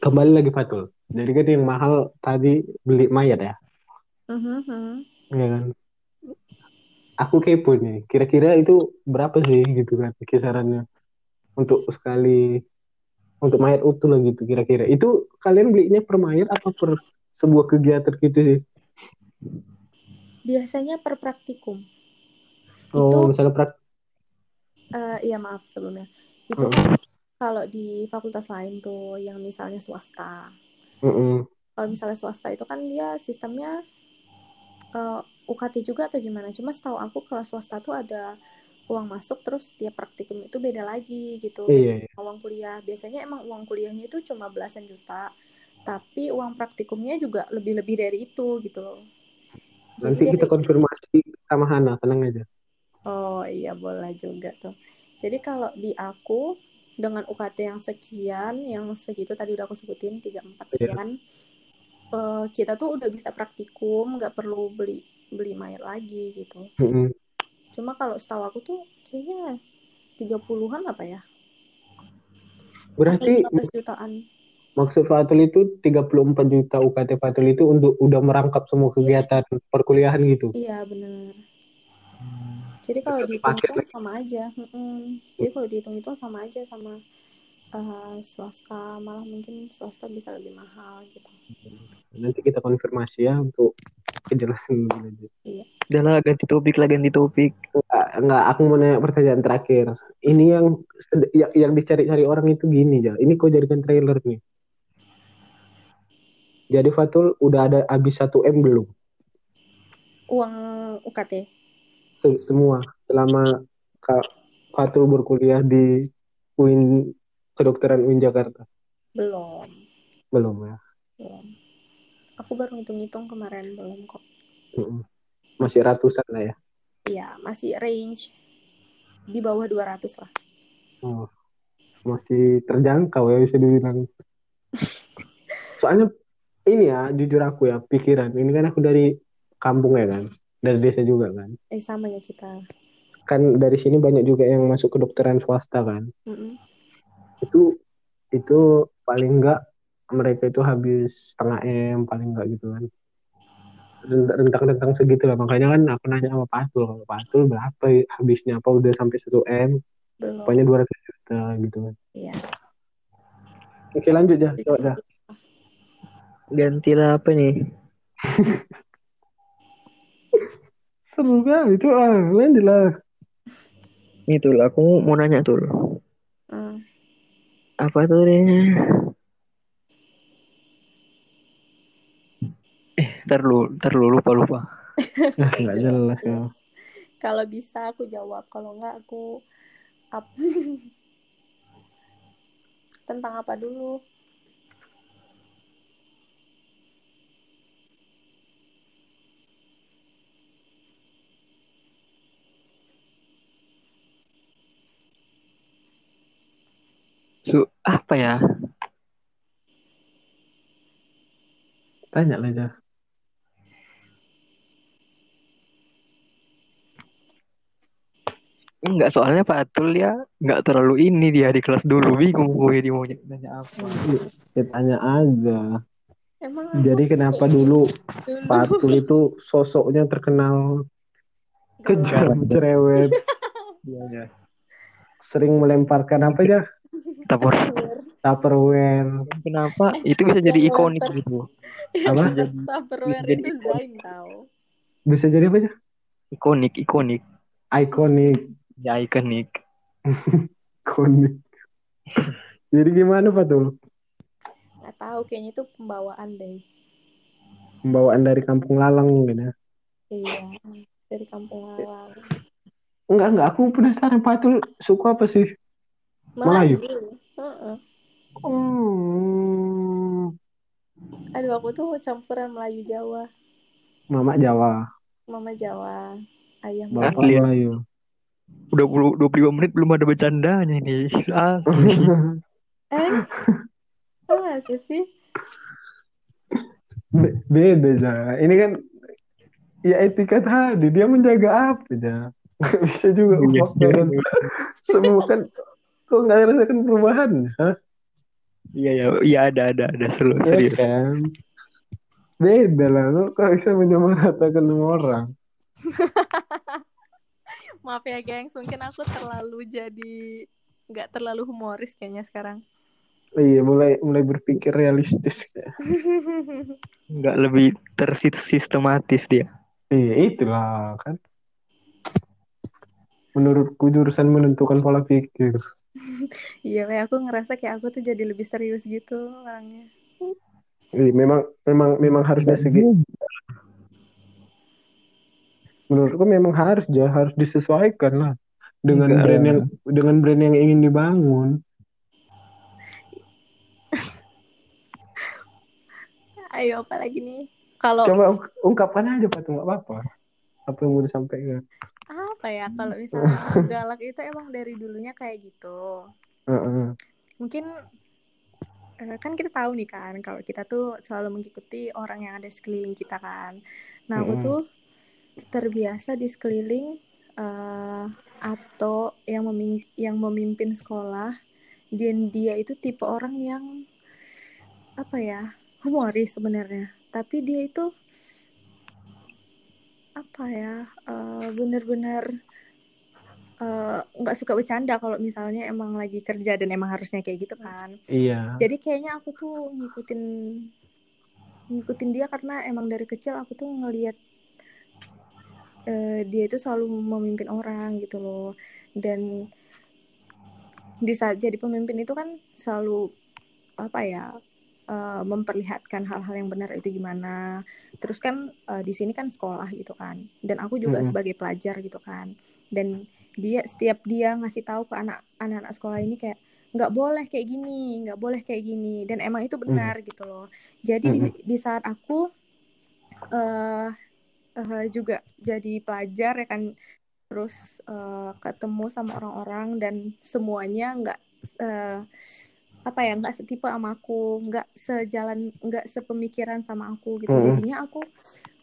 Kembali lagi Fatul. Jadi kan yang mahal tadi beli mayat ya, mhm, mhm. ya kan? Aku kepo nih, kira-kira itu berapa sih gitu kan kisarannya untuk sekali untuk mayat utuh lah gitu kira-kira. Itu kalian belinya per mayat apa per sebuah kegiatan gitu sih? Biasanya per praktikum. Oh, Itu misalnya prak eh, iya maaf sebelumnya. Itu Mm. kalau di fakultas lain tuh yang misalnya swasta. Mm-mm. Kalau misalnya swasta itu kan dia sistemnya eh, UKT juga atau gimana? Cuma setahu aku kalau swasta tuh ada uang masuk terus tiap praktikum itu beda lagi gitu. Iya, iya. Uang kuliah biasanya emang uang kuliahnya itu cuma belasan juta, tapi uang praktikumnya juga lebih-lebih dari itu gitu loh. Jadi Nanti kita dari konfirmasi sama Hana, tenang aja. Oh iya boleh juga tuh. Jadi kalau di aku dengan UKT yang sekian, yang segitu tadi udah aku sebutin 3 4 Iya. sekian, eh, kita tuh udah bisa praktikum, nggak perlu beli beli mayat lagi gitu. Mm-mm. Cuma kalau setahu aku tuh kayaknya 30-an apa ya? Berarti 15 jutaan. maksud Fatul itu 34 juta UKT Fatul itu untuk udah merangkap semua kegiatan perkuliahan gitu. Iya bener. Jadi kalau dihitung-hitung lagi. sama aja. Mm-mm. Jadi kalau dihitung-hitung sama aja sama eh, swasta malah mungkin swasta bisa lebih mahal gitu Nanti kita konfirmasi ya untuk kejelasan lebih lanjut. Udah lah ganti topik lah ganti topik. Enggak, enggak, aku mau nanya pertanyaan terakhir. Ini yang yang, yang dicari-cari orang itu gini ya. Ini kau jadikan trailer nih. Jadi Fatul udah ada habis 1 M belum? uang UKT Se- Semua selama Kak Fatul berkuliah di UIN kedokteran UIN Jakarta. belum Belum ya. belum aku baru ngitung-ngitung kemarin belum kok. Masih ratusan lah ya. iya masih range di bawah 200 lah Oh, masih terjangkau ya bisa dibilang. Soalnya ini ya, jujur aku ya, pikiran. Ini kan aku dari kampung ya kan, dari desa juga kan. eh sama ya kita Kan dari sini banyak juga yang masuk kedokteran swasta kan. Mm-mm. Itu itu paling enggak mereka itu habis setengah M paling enggak gitu kan. Rent- Rentang-rentang segitu lah. Makanya kan aku nanya sama Patul, kalau Patul berapa ya habisnya? Apa udah sampai 1 M? belum Pokoknya 200 juta gitu kan. iya Oke lanjut ya, coba dah. Gantilah apa nih? Seru kan itu ah, lanjut lah. Ini tuh aku mau nanya tuh. Apa tuh deh? Eh, ntar lu, ntar lu lupa lupa. Ah, nggak jelas ya. kalau bisa aku jawab kalau enggak aku up tentang apa dulu Su, apa ya? Tanya lah aja. Enggak, soalnya Pak Atul ya nggak terlalu ini dia di kelas dulu bingung gue dia mau nanya apa. Ya, tanya aja. emang aku Jadi kenapa dulu dulu Patul itu sosoknya terkenal kejam, cerewet, Iya, iya. sering melemparkan apa ya? Tapor. Tupperware. Kenapa itu bisa jadi ikonik gitu? Apa? Bisa jadi Tupperware jadi itu Zain tau Bisa jadi apa ya? ikonik, ikonik. Ikonik. Ya ikonik. Ikonik. Jadi gimana Patul? nggak tahu kayaknya itu pembawaan deh Pembawaan dari Kampung Lalang ya? iya dari kampung Lalang Enggak, enggak. Aku penasaran Patul suka apa sih? Melayu? Heeh. Hmm, aduh aku tuh campuran Melayu Jawa Mama Jawa. Mama Jawa ayah Bapak Asli? Melayu. Udah 20, 25 menit belum ada bercandanya ini. Asli. eh oh, masa sih Be- beda ya ini kan ya etika tadi dia menjaga apa ya nggak bisa juga Iya, faktoran semua kan kok nggak rasakan perubahan? Hah? Iya ya, iya ada ada ada. Seru Ya serius. kan? Beda lah. Lo kok bisa menyamaratakan semua orang? Maaf ya gengs. Mungkin aku terlalu jadi nggak terlalu humoris kayaknya sekarang. Iya mulai mulai berpikir realistis. Nggak lebih tersistematis dia. iya itulah kan menurutku jurusan menentukan pola pikir. Iya kayak aku ngerasa kayak aku tuh jadi lebih serius gitu orangnya. Iya, memang memang memang harusnya segitu menurutku memang harus ya harus disesuaikan lah dengan Enggak. brand yang dengan brand yang ingin dibangun. Ayo apa lagi nih? Kalau coba ung- ungkapkan aja pak nggak apa-apa. Apa yang mau disampaikan apa ya. Kalau misalnya galak itu emang dari dulunya kayak gitu. Mungkin eh, kan kita tahu nih kan kalau kita tuh selalu mengikuti orang yang ada sekeliling kita kan. Nah aku tuh terbiasa di sekeliling eh, atau yang memim- yang memimpin sekolah. Dan dia itu tipe orang yang apa ya humoris sebenarnya. Tapi dia itu apa ya eh, bener-bener eh, nggak suka bercanda kalau misalnya emang lagi kerja dan emang harusnya kayak gitu kan Iya. jadi kayaknya aku tuh ngikutin ngikutin dia karena emang dari kecil aku tuh ngelihat eh, dia itu selalu memimpin orang gitu loh dan di saat jadi pemimpin itu kan selalu apa ya eh, memperlihatkan hal-hal yang benar itu gimana. Terus kan eh, di sini kan sekolah gitu kan. Dan aku juga Mm-mm. sebagai pelajar gitu kan. Dan dia setiap dia ngasih tahu ke anak anak sekolah ini kayak nggak boleh kayak gini nggak boleh kayak gini. Dan emang itu benar gitu loh. Jadi di, Mm-mm. di saat aku eh eh, juga jadi pelajar ya kan. Terus eh, ketemu sama orang-orang dan semuanya nggak eh, apa ya nggak setipe sama aku nggak sejalan nggak sepemikiran sama aku gitu Mm-mm. jadinya aku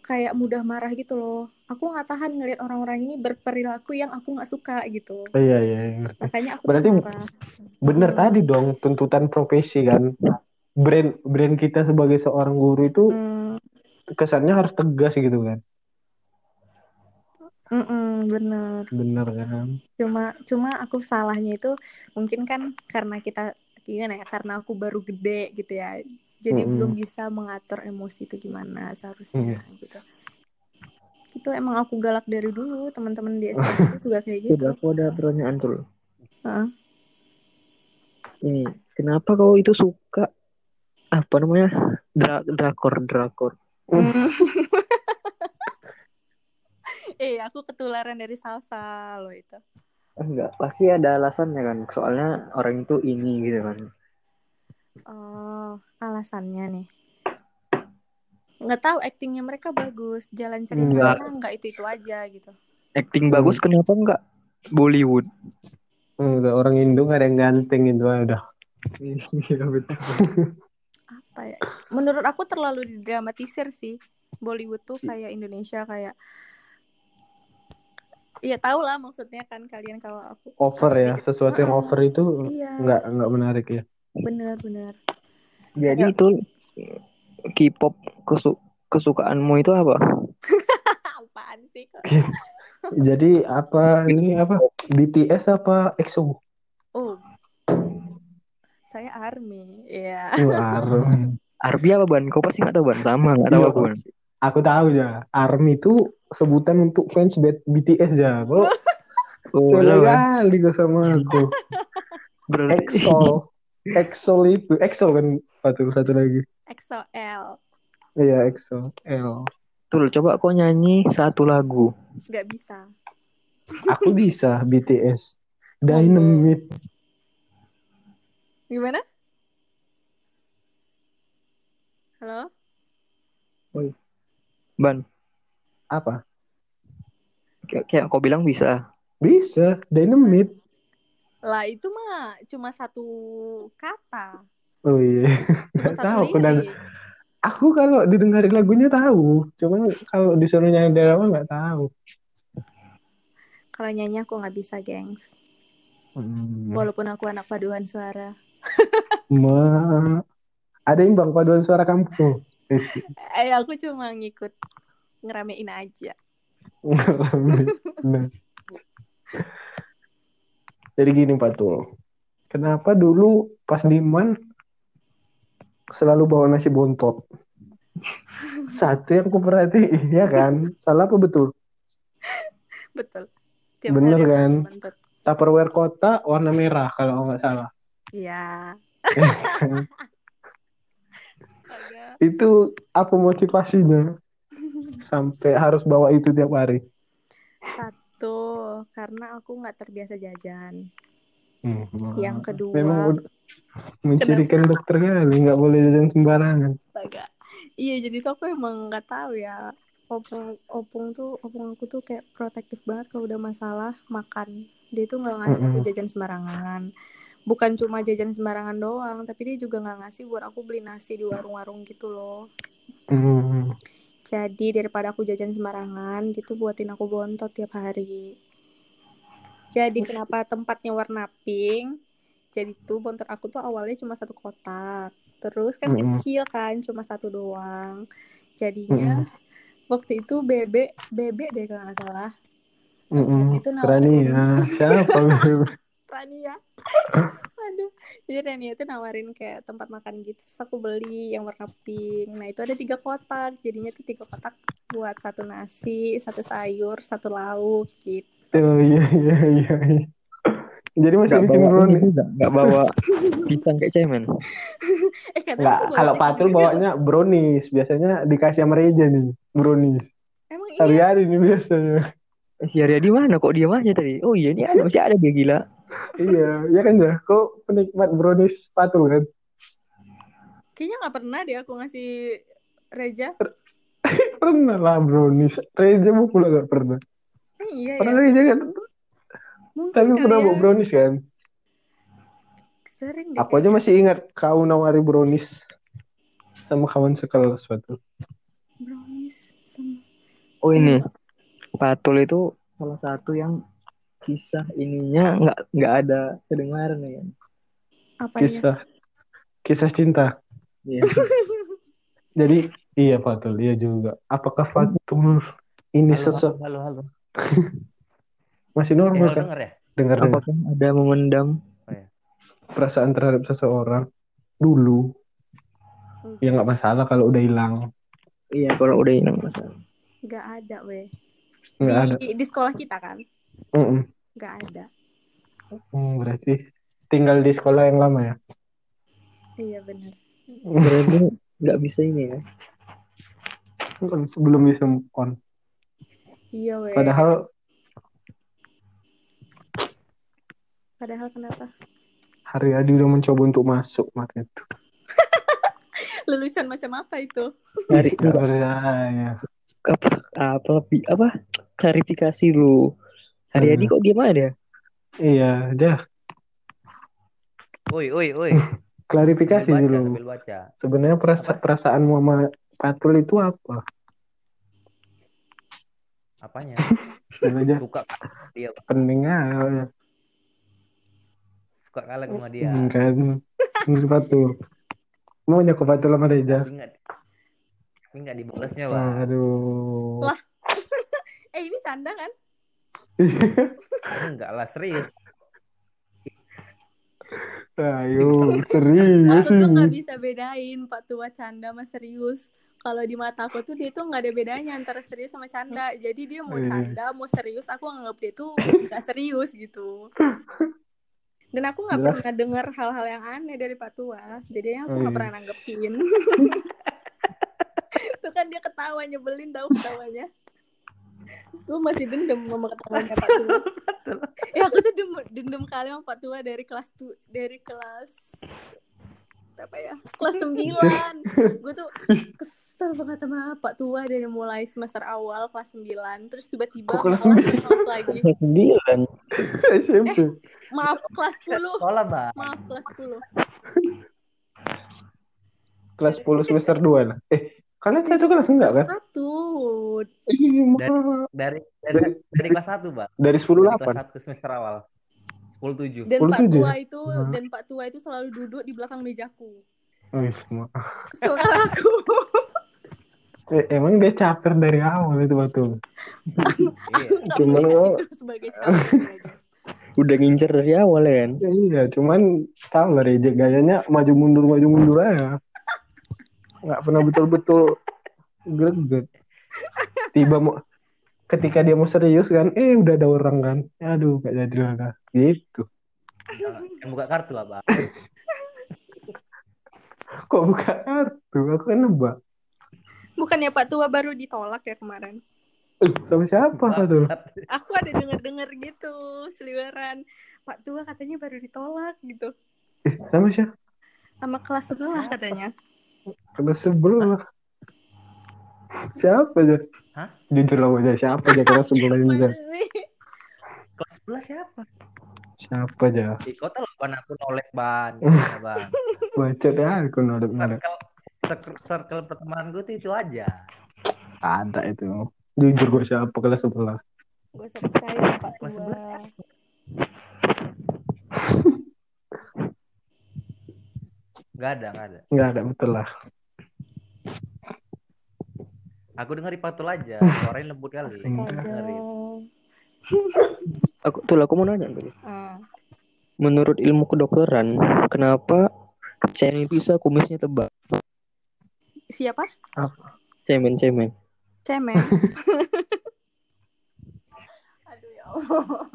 kayak mudah marah gitu loh aku nggak tahan ngelihat orang-orang ini berperilaku yang aku nggak suka gitu Iya, iya, ngerti. makanya aku Berarti marah bener Mm. tadi dong tuntutan profesi kan. Brand brand kita sebagai seorang guru itu Hmm, kesannya harus tegas gitu kan. mm-mm, bener Bener kan? cuma cuma aku salahnya itu mungkin kan karena kita gimana ya karena aku baru gede gitu ya jadi Mm-mm. belum bisa mengatur emosi itu gimana seharusnya Iya. gitu itu emang aku galak dari dulu teman-teman di SMP juga kayak gitu Udah, aku ada pertanyaan tuh. Heeh. Ini, kenapa kau itu suka apa namanya Dra drakor drakor? Hmm. eh aku ketularan dari salsa loh itu Enggak, pasti ada alasannya kan. Soalnya orang itu ini gitu kan. oh alasannya nih nggak tahu aktingnya mereka bagus jalan ceritanya nggak itu itu aja gitu Acting bagus kenapa enggak Bollywood? Udah orang Indo nggak ada yang ganteng itu udah. Iya betul. apa ya menurut aku terlalu didramatisir sih Bollywood tuh kayak Indonesia kayak Iya tahu lah maksudnya kan kalian kalau aku Over ya, sesuatu yang over itu iya nggak nggak menarik ya. bener bener Jadi Ya. itu K-pop kesu kesukaanmu itu apa? apaan sih kok Jadi apa ini apa BTS apa EXO? oh saya army ya Wah, Arum. Arbi apa ban? Kau pasti nggak tahu ban? Sama nggak tahu Iya. aku ban. Aku tahu ya. ARMY itu sebutan untuk fans BTS ya. Kok Oh, tahu kan? kali sama aku. Berarti EXO. EXO itu, EXO kan satu satu lagi. XOL Iya, EXO. L. Tuh, coba kau nyanyi satu lagu. nggak bisa Aku bisa BTS. Dynamite. gimana halo Ban, Apa? kayak, kayak kau bilang bisa. Bisa. Dynamite. lah itu mah cuma satu kata Oh iya. satu tahu aku dan aku kalau didengarin lagunya tahu. Cuman kalau disuruh nyanyi dari awal nggak tahu. kalau nyanyi aku nggak bisa gengs Hmm. walaupun aku anak paduan suara Ma... Ada imbang paduan suara kampus. Eh, aku cuma ngikut ngeramein aja. Jadi gini Pak Tul. Kenapa dulu pas Diman selalu bawa nasi bontot? Satu yang aku perhatiin, ya kan? Salah apa betul? betul Tiap Bener kan? menuntut. Tupperware kota warna merah kalau nggak salah. Iya. Astaga. Itu apa motivasinya? Sampai harus bawa itu tiap hari. Satu, karena aku nggak terbiasa jajan. Hmm, Yang kedua, Memang mencirikan dokter kali, nggak boleh jajan sembarangan. astaga. Iya, jadi tuh aku emang nggak tahu ya. Opung, opung tuh, opung aku tuh kayak protektif banget kalau udah masalah makan. Dia tuh nggak ngasih aku Mm-mm. jajan sembarangan. Bukan cuma jajan sembarangan doang, tapi dia juga nggak ngasih buat aku beli nasi di warung-warung gitu loh. Hmm. Jadi daripada aku jajan sembarangan gitu buatin aku bontot tiap hari. Jadi kenapa tempatnya warna pink? Jadi tuh bontot aku tuh awalnya cuma satu kotak. Terus kan Mm-mm. kecil kan, cuma satu doang. Jadinya waktu itu bebek, bebek deh kalau nggak salah. Mm-mm. Itu nawarin. Rania. Siapa? Rania. Aduh. Jadi Rania itu nawarin kayak tempat makan gitu. Terus aku beli yang warna pink. Nah itu ada tiga kotak. Jadinya tuh tiga kotak buat satu nasi, satu sayur, satu lauk gitu. Oh iya iya iya. iya. Jadi masih Gak bikin bawa ini gak bawa pisang kayak cemen. Eh bawa kalau Patul bawanya brownies. Biasanya dikasih sama Reja nih, brownies. Emang iya. Hari-hari nih biasanya. Eh, Si Arya di mana kok diam aja tadi? Oh iya ini ada masih ada dia gila. Iya, iya kan ya. Kok penikmat brownies Patul kan? Kayaknya nggak pernah deh aku ngasih Reja. Pernah lah brownies. Reja mau pula gak pernah. Eh, iya ya. Pernah Reja kan? Mungkin Tapi kali pernah ya. bawa brownies kan? Sering deh Aku aja masih ingat kau nawari brownies sama kawan sekelas Patul. brownies sama Oh ini Patul itu salah satu yang kisah ininya nggak nggak ada kedengaran ya kan? apanya? Kisah kisah cinta. Iya. Jadi iya Fatul, iya juga. Apakah Fatul ini Halo, sosok halo, halo. masih normal kan? denger ya? Dengar dengar Apakah ada memendam? perasaan terhadap seseorang dulu ya nggak masalah kalau udah hilang Iya kalau udah hilang masalah. Gak ada weh. nggak ada Di, di sekolah kita kan? Mm-mm. Gak ada. Hmm, berarti tinggal di sekolah yang lama ya Iya benar. Berarti nggak bisa ini ya. sebelum bisa move on Iya weh. padahal Padahal kenapa? Hari Adi udah mencoba untuk masuk kemarin itu Lelucon macam apa itu? Cari ya, ya. apa apa apa klarifikasi lu. Hari Adi Hmm. kok diam aja? iya dah Oi, oi, oi. klarifikasi Sambil baca, dulu baca. sebenarnya perasa perasaanmu sama Patul itu apa Apanya? Suka dia, pening aja suka kalah sama dia. Hmm, kan Menurut Patul maunya ke Patul sama Reja Tapi tapi enggak dibalasnya, Bang. aduh Lah. Eh ini canda kan? Enggak lah, serius. ayo serius Aku tuh nggak bisa bedain Pak Tua canda sama serius. Kalau di mata aku tuh dia tuh nggak ada bedanya antara serius sama canda. Jadi dia mau Iya. canda, mau serius, aku anggap dia tuh nggak serius gitu. Dan aku nggak pernah dengar hal-hal yang aneh dari Pak Tua. Jadi aku Oh, nggak iya. pernah nanggepin. Tuh kan dia ketawa nyebelin tahu ketawanya. Gue masih dendam sama ketawanya Pak Tua. Ya aku tuh dem- dendam kali sama Pak Tua dari kelas tu dari kelas apa ya? Kelas 9 gue tuh kesel banget sama Pak Tua dari mulai semester awal kelas 9 terus tiba-tiba Kok kelas kelas, kelas lagi. Kelas sembilan. SMP maaf kelas 10 Sekolah, Bang. maaf kelas 10 kelas 10 semester 2 lah. Eh kalian satu kelas enggak kan satu Iya, makanya. Dari dari dari kelas 1, Bang. dari 10 Dari kelas 8 1 semester awal. 10 7. dan 10 Pak tujuh Tua ya? itu Hmm. dan Pak Tua itu selalu duduk di belakang mejaku oh, semua. kan aku Eh, emang dia caper dari awal itu batu Iya. Cuman lo- ya. Udah ngincer dari awal ya kan? Ya, iya cuman tahu lah Reja gayanya maju mundur maju mundur aja nggak pernah betul-betul greget. Tiba mau ketika dia mau serius kan eh udah ada orang kan. Aduh gak jadi lah gitu. Yang buka kartu lah, Bang. kok buka kartu? Aku kan nebak. Bukannya Pak Tua baru ditolak ya kemarin? Eh, sama siapa tuh Bangsat. aku ada denger-denger gitu seliweran. Pak Tua katanya baru ditolak gitu. Eh, sama siapa? Sama kelas sebelah katanya kena sebelah siapa aja Hah? jujur lah aja siapa aja kena sebelah ini aja? Kelas 11 siapa? siapa aja Di kota lo ban. Aku nolek ban, bang. baca deh aku nodep nodep Circle, circle, pertemanan gue tuh itu aja. ada itu. Jujur gue siapa? Kelas sebelah gue percaya Pak Kelas Tua Gak ada, gak ada. nggak ada betul lah Aku denger di patul aja, suaranya lembut kali. Dengerin. Aku tuh aku mau nanya tuh. Ah, Menurut ilmu kedokteran, kenapa cemen bisa kumisnya tebal? siapa? Cemen, cemen. Cemen. Aduh ya Allah.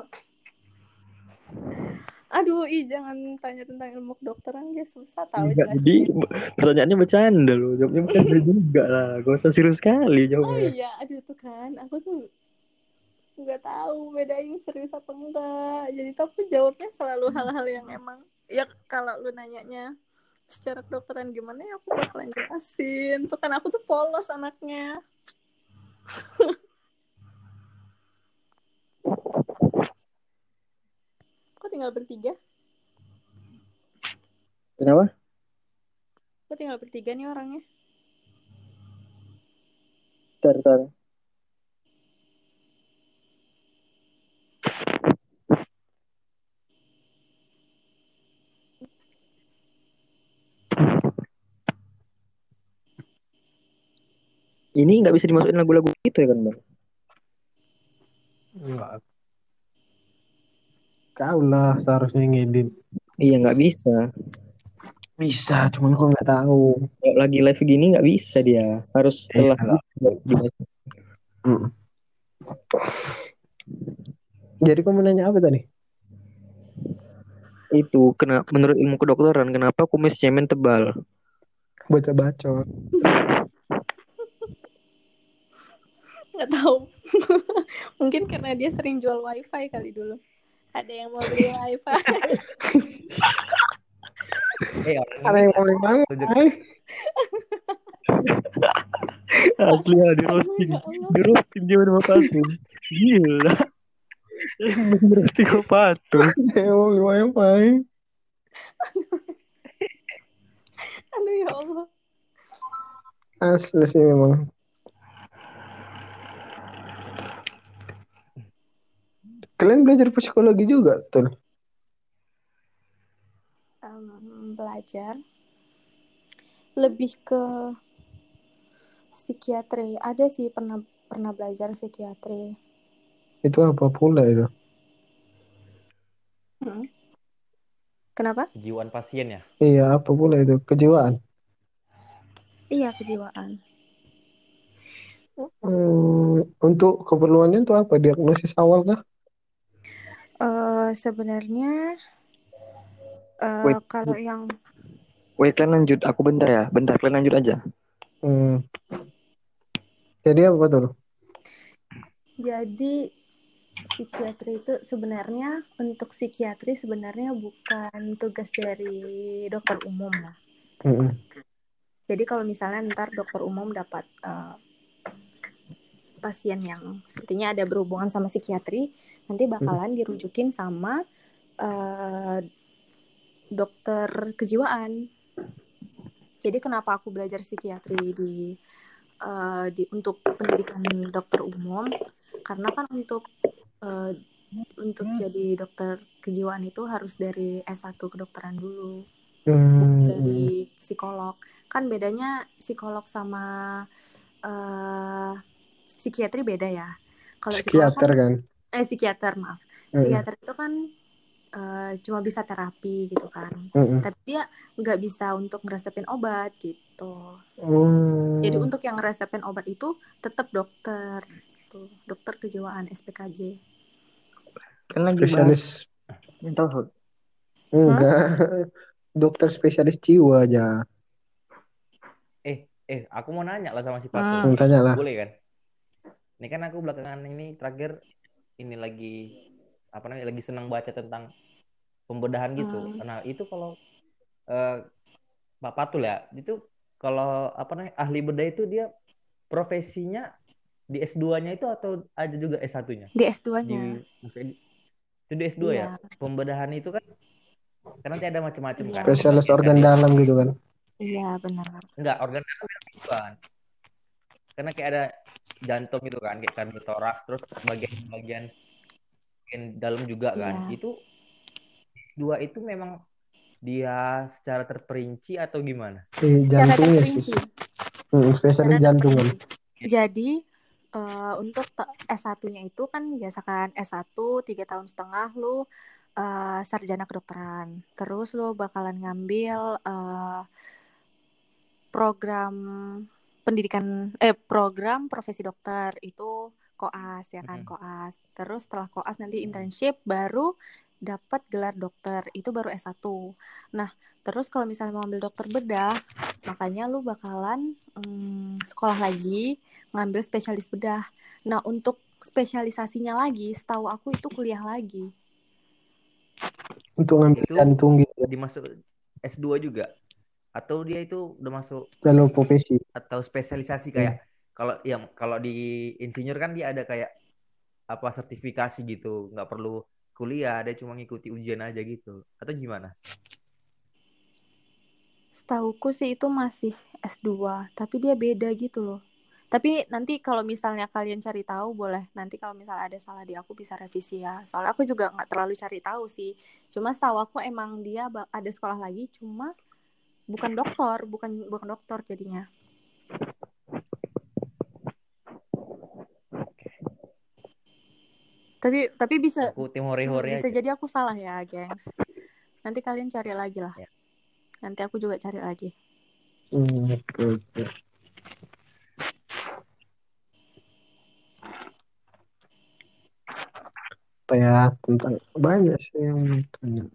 Aduh, ih jangan tanya tentang ilmu kedokteran guys, susah tahu Enggak, jadi pertanyaannya bercanda loh. Jawabnya bercanda juga lah. Gak usah serius sekali Oh jawabnya. iya, aduh tuh kan, aku tuh nggak tahu bedain serius apa enggak. Jadi aku jawabnya selalu hal-hal yang emang ya kalau lu nanyanya secara kedokteran gimana ya aku bakalan jelasin. Tuh kan aku tuh polos anaknya. tinggal bertiga? Kenapa? Kok tinggal bertiga nih orangnya? Tar, tar. Ini nggak bisa dimasukin lagu-lagu gitu ya kan bang? Enggak. Kau lah seharusnya ngedit. Iya nggak bisa. Bisa, cuman gua nggak tahu. Kalau lagi live gini nggak bisa dia. Harus setelah Iya. dimasukin. Mm. Jadi kau mau nanya apa tadi? itu kena menurut ilmu kedokteran kenapa kumis cemen tebal? Baca-bacot. nggak tahu mungkin karena dia sering jual wifi kali dulu ada yang mau beli wifi Eh, orang Ada yang mau. Tunjuk Hai. Asli lah di roasting, ya di roasting dia sama Patung. Gila. Di roasting sama Patung. Ada yang mau beli wifi. aduh ya Allah Asli sih memang. Kalian belajar psikologi juga tuh? Em, belajar lebih ke psikiatri ada sih pernah pernah belajar psikiatri Itu apa pula itu? Mm. kenapa kejiwaan pasien ya. Iya, apa pula itu? Kejiwaan. iya kejiwaan Hmm, untuk keperluannya itu apa? Diagnosis awal kah? Eh sebenarnya eh, Wait. kalau yang Wait, kalian lanjut. Aku bentar ya. Bentar, kalian lanjut aja. Hmm. Jadi apa tuh? Jadi psikiatri itu sebenarnya untuk psikiatri sebenarnya bukan tugas dari dokter umum lah. Mm-mm. Jadi kalau misalnya ntar dokter umum dapat eh, pasien yang sepertinya ada berhubungan sama psikiatri, nanti bakalan dirujukin sama eh, dokter kejiwaan. Jadi kenapa aku belajar psikiatri di eh, di untuk pendidikan dokter umum? Karena kan untuk eh, untuk jadi dokter kejiwaan itu harus dari S1 kedokteran dulu Hmm, dari psikolog. Kan bedanya psikolog sama eh psikiatri beda ya. Kalau psikiater kan, kan? eh psikiater maaf. Psikiater itu kan eh, cuma bisa terapi gitu kan. Mm-mm. Tapi dia nggak bisa untuk ngeresepin obat gitu. Hmm. Jadi untuk yang ngeresepin obat itu tetap dokter. Tuh, dokter kejiwaan SPKJ. Kan lagi spesialis mental health. enggak. Dokter spesialis jiwa aja. Eh, eh, aku mau nanya lah sama si Hmm. Patung. Hmm, tanya lah. Boleh kan? Ini kan aku belakangan ini terakhir ini lagi apa namanya lagi senang baca tentang pembedahan gitu. Hmm. Nah, itu kalau eh, Pak Patul ya, itu kalau apa namanya ahli bedah itu dia profesinya di S2-nya itu atau ada juga S1-nya? Di Di S2-nya. maksudnya di- itu di S2 ya? Iya. Pembedahan itu kan kan nanti ada macam-macam Iya. kan. Spesialis organ dari- dalam gitu kan? Iya, benar. Enggak, organ dalam yang bukan. Karena kayak ada jantung gitu kan, kayak kardiothorax, terus bagian-bagian bagian dalam juga kan. Iya. Itu dua itu memang dia secara terperinci atau gimana? Eh, Secara jantungnya terperinci. sih. Hmm, spesialis jantung kan? terperinci. Jadi eh, untuk te- S1-nya itu kan biasa kan S1 tiga tahun setengah lu eh, sarjana kedokteran. Terus lu bakalan ngambil eh, program pendidikan eh program profesi dokter itu koas ya kan Mm-mm. koas. Terus setelah koas nanti internship baru dapat gelar dokter itu baru S1. Nah, terus kalau misalnya mau ambil dokter bedah, makanya lu bakalan mm, sekolah lagi ngambil spesialis bedah. Nah, untuk spesialisasinya lagi, setahu aku itu kuliah lagi. Untuk ngambil Itu jantung gitu ya, dimasuk S2 juga atau dia itu udah masuk jalur profesi. atau spesialisasi Hmm. kayak kalau yang kalau di insinyur kan dia ada kayak apa sertifikasi gitu nggak perlu kuliah dia cuma ngikuti ujian aja gitu atau gimana Setauku sih itu masih S2, tapi dia beda gitu loh. Tapi nanti kalau misalnya kalian cari tahu boleh. Nanti kalau misalnya ada salah di aku bisa revisi ya. Soalnya aku juga nggak terlalu cari tahu sih. Cuma setahu aku emang dia ada sekolah lagi, cuma bukan dokter, bukan bukan dokter jadinya. Tapi tapi bisa aku tim hore-hore bisa aja jadi aku salah ya, gengs. Nanti kalian cari lagi lah. Ya. Nanti aku juga cari lagi. Apa ya tentang banyak sih yang tanya.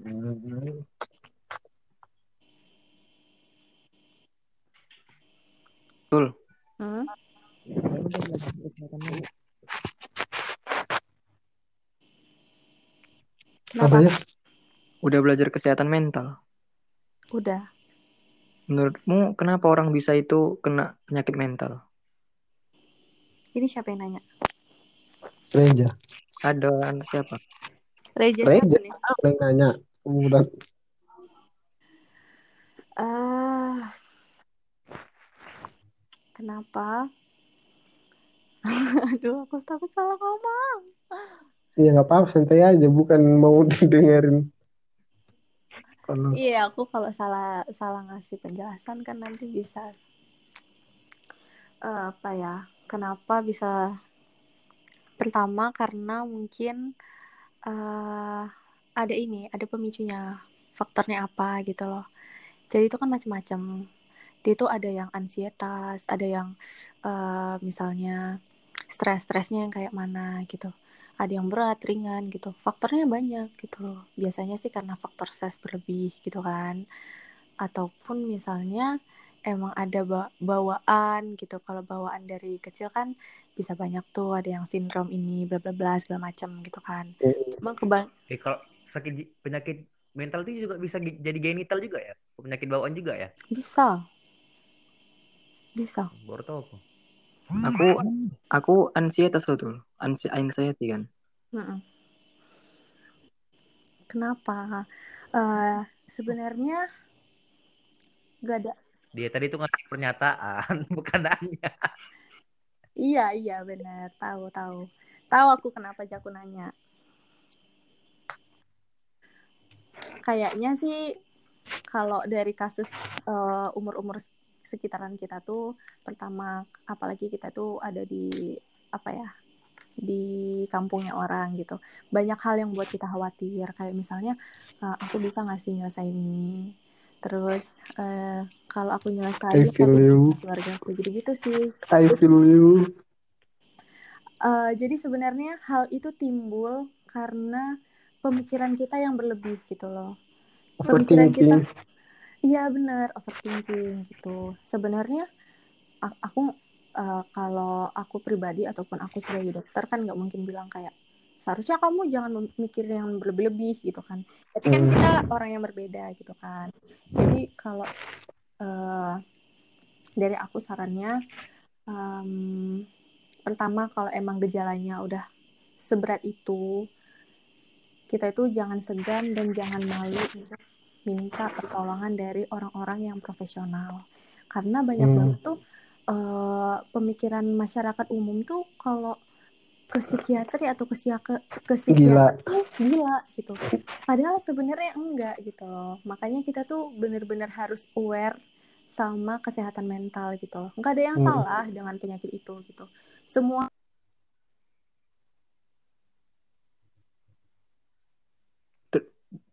Betul. Hmm? Apa Kenapa? ya? Udah belajar kesehatan mental. Udah. Menurutmu kenapa orang bisa itu kena penyakit mental? Ini siapa yang nanya? Reja. Ada anda siapa? Reja Reja. siapa? Apa yang nanya? Udah Eh, kenapa? Aduh, aku takut salah ngomong. ya nggak apa-apa santai aja, bukan mau didengerin. Kalau Iya, aku kalau salah salah ngasih penjelasan kan nanti bisa eh, apa ya? Kenapa bisa? Pertama karena mungkin eh ada ini, ada pemicunya. Faktornya apa gitu loh. Jadi itu kan macam-macam. Dia itu ada yang ansietas, ada yang eh, misalnya stres-stresnya yang kayak mana gitu. Ada yang berat, ringan gitu. Faktornya banyak gitu loh. Biasanya sih karena faktor stres berlebih gitu kan. Ataupun misalnya emang ada ba- bawaan gitu. Kalau bawaan dari kecil kan bisa banyak tuh. Ada yang sindrom ini, bla bla bla segala macam gitu kan. Cuma kebang eh kalau sakit penyakit mental itu juga bisa jadi genital juga ya penyakit bawaan juga ya bisa, bisa. baru tahu aku Aku aku ansietas loh tuh. Ansi anxiety kan. Kenapa? Eh, sebenarnya gak ada. dia tadi tuh ngasih pernyataan bukan nanya Iya, iya benar. Tahu, tahu. Tahu aku kenapa Jaku nanya. Kayaknya sih kalau dari kasus eh, umur-umur sekitaran kita tuh pertama apalagi kita tuh ada di apa ya? di kampungnya orang gitu. Banyak hal yang buat kita khawatir kayak misalnya eh, aku bisa nggak sih nyelesain ini? Terus eh, kalau aku nyelesain keluarga aku gitu-gitu sih. I feel you. Eh, jadi sebenarnya hal itu timbul karena pemikiran kita yang berlebih gitu loh. Pemikiran kita. Iya benar, overthinking gitu. Sebenarnya aku eh, kalau aku pribadi ataupun aku sebagai dokter kan nggak mungkin bilang kayak seharusnya kamu jangan mikir yang berlebih-lebih gitu kan. Tapi kan Hmm. kita orang yang berbeda gitu kan. Jadi kalau eh, dari aku sarannya em, pertama kalau emang gejalanya udah seberat itu kita itu jangan segan dan jangan malu untuk minta pertolongan dari orang-orang yang profesional karena banyak hmm. banget tuh uh, pemikiran masyarakat umum tuh kalau ke psikiater ya atau ke, siaka, ke gila. tuh gila gitu padahal sebenarnya enggak gitu loh makanya kita tuh bener-bener harus aware sama kesehatan mental gitu loh nggak ada yang hmm. salah dengan penyakit itu gitu semua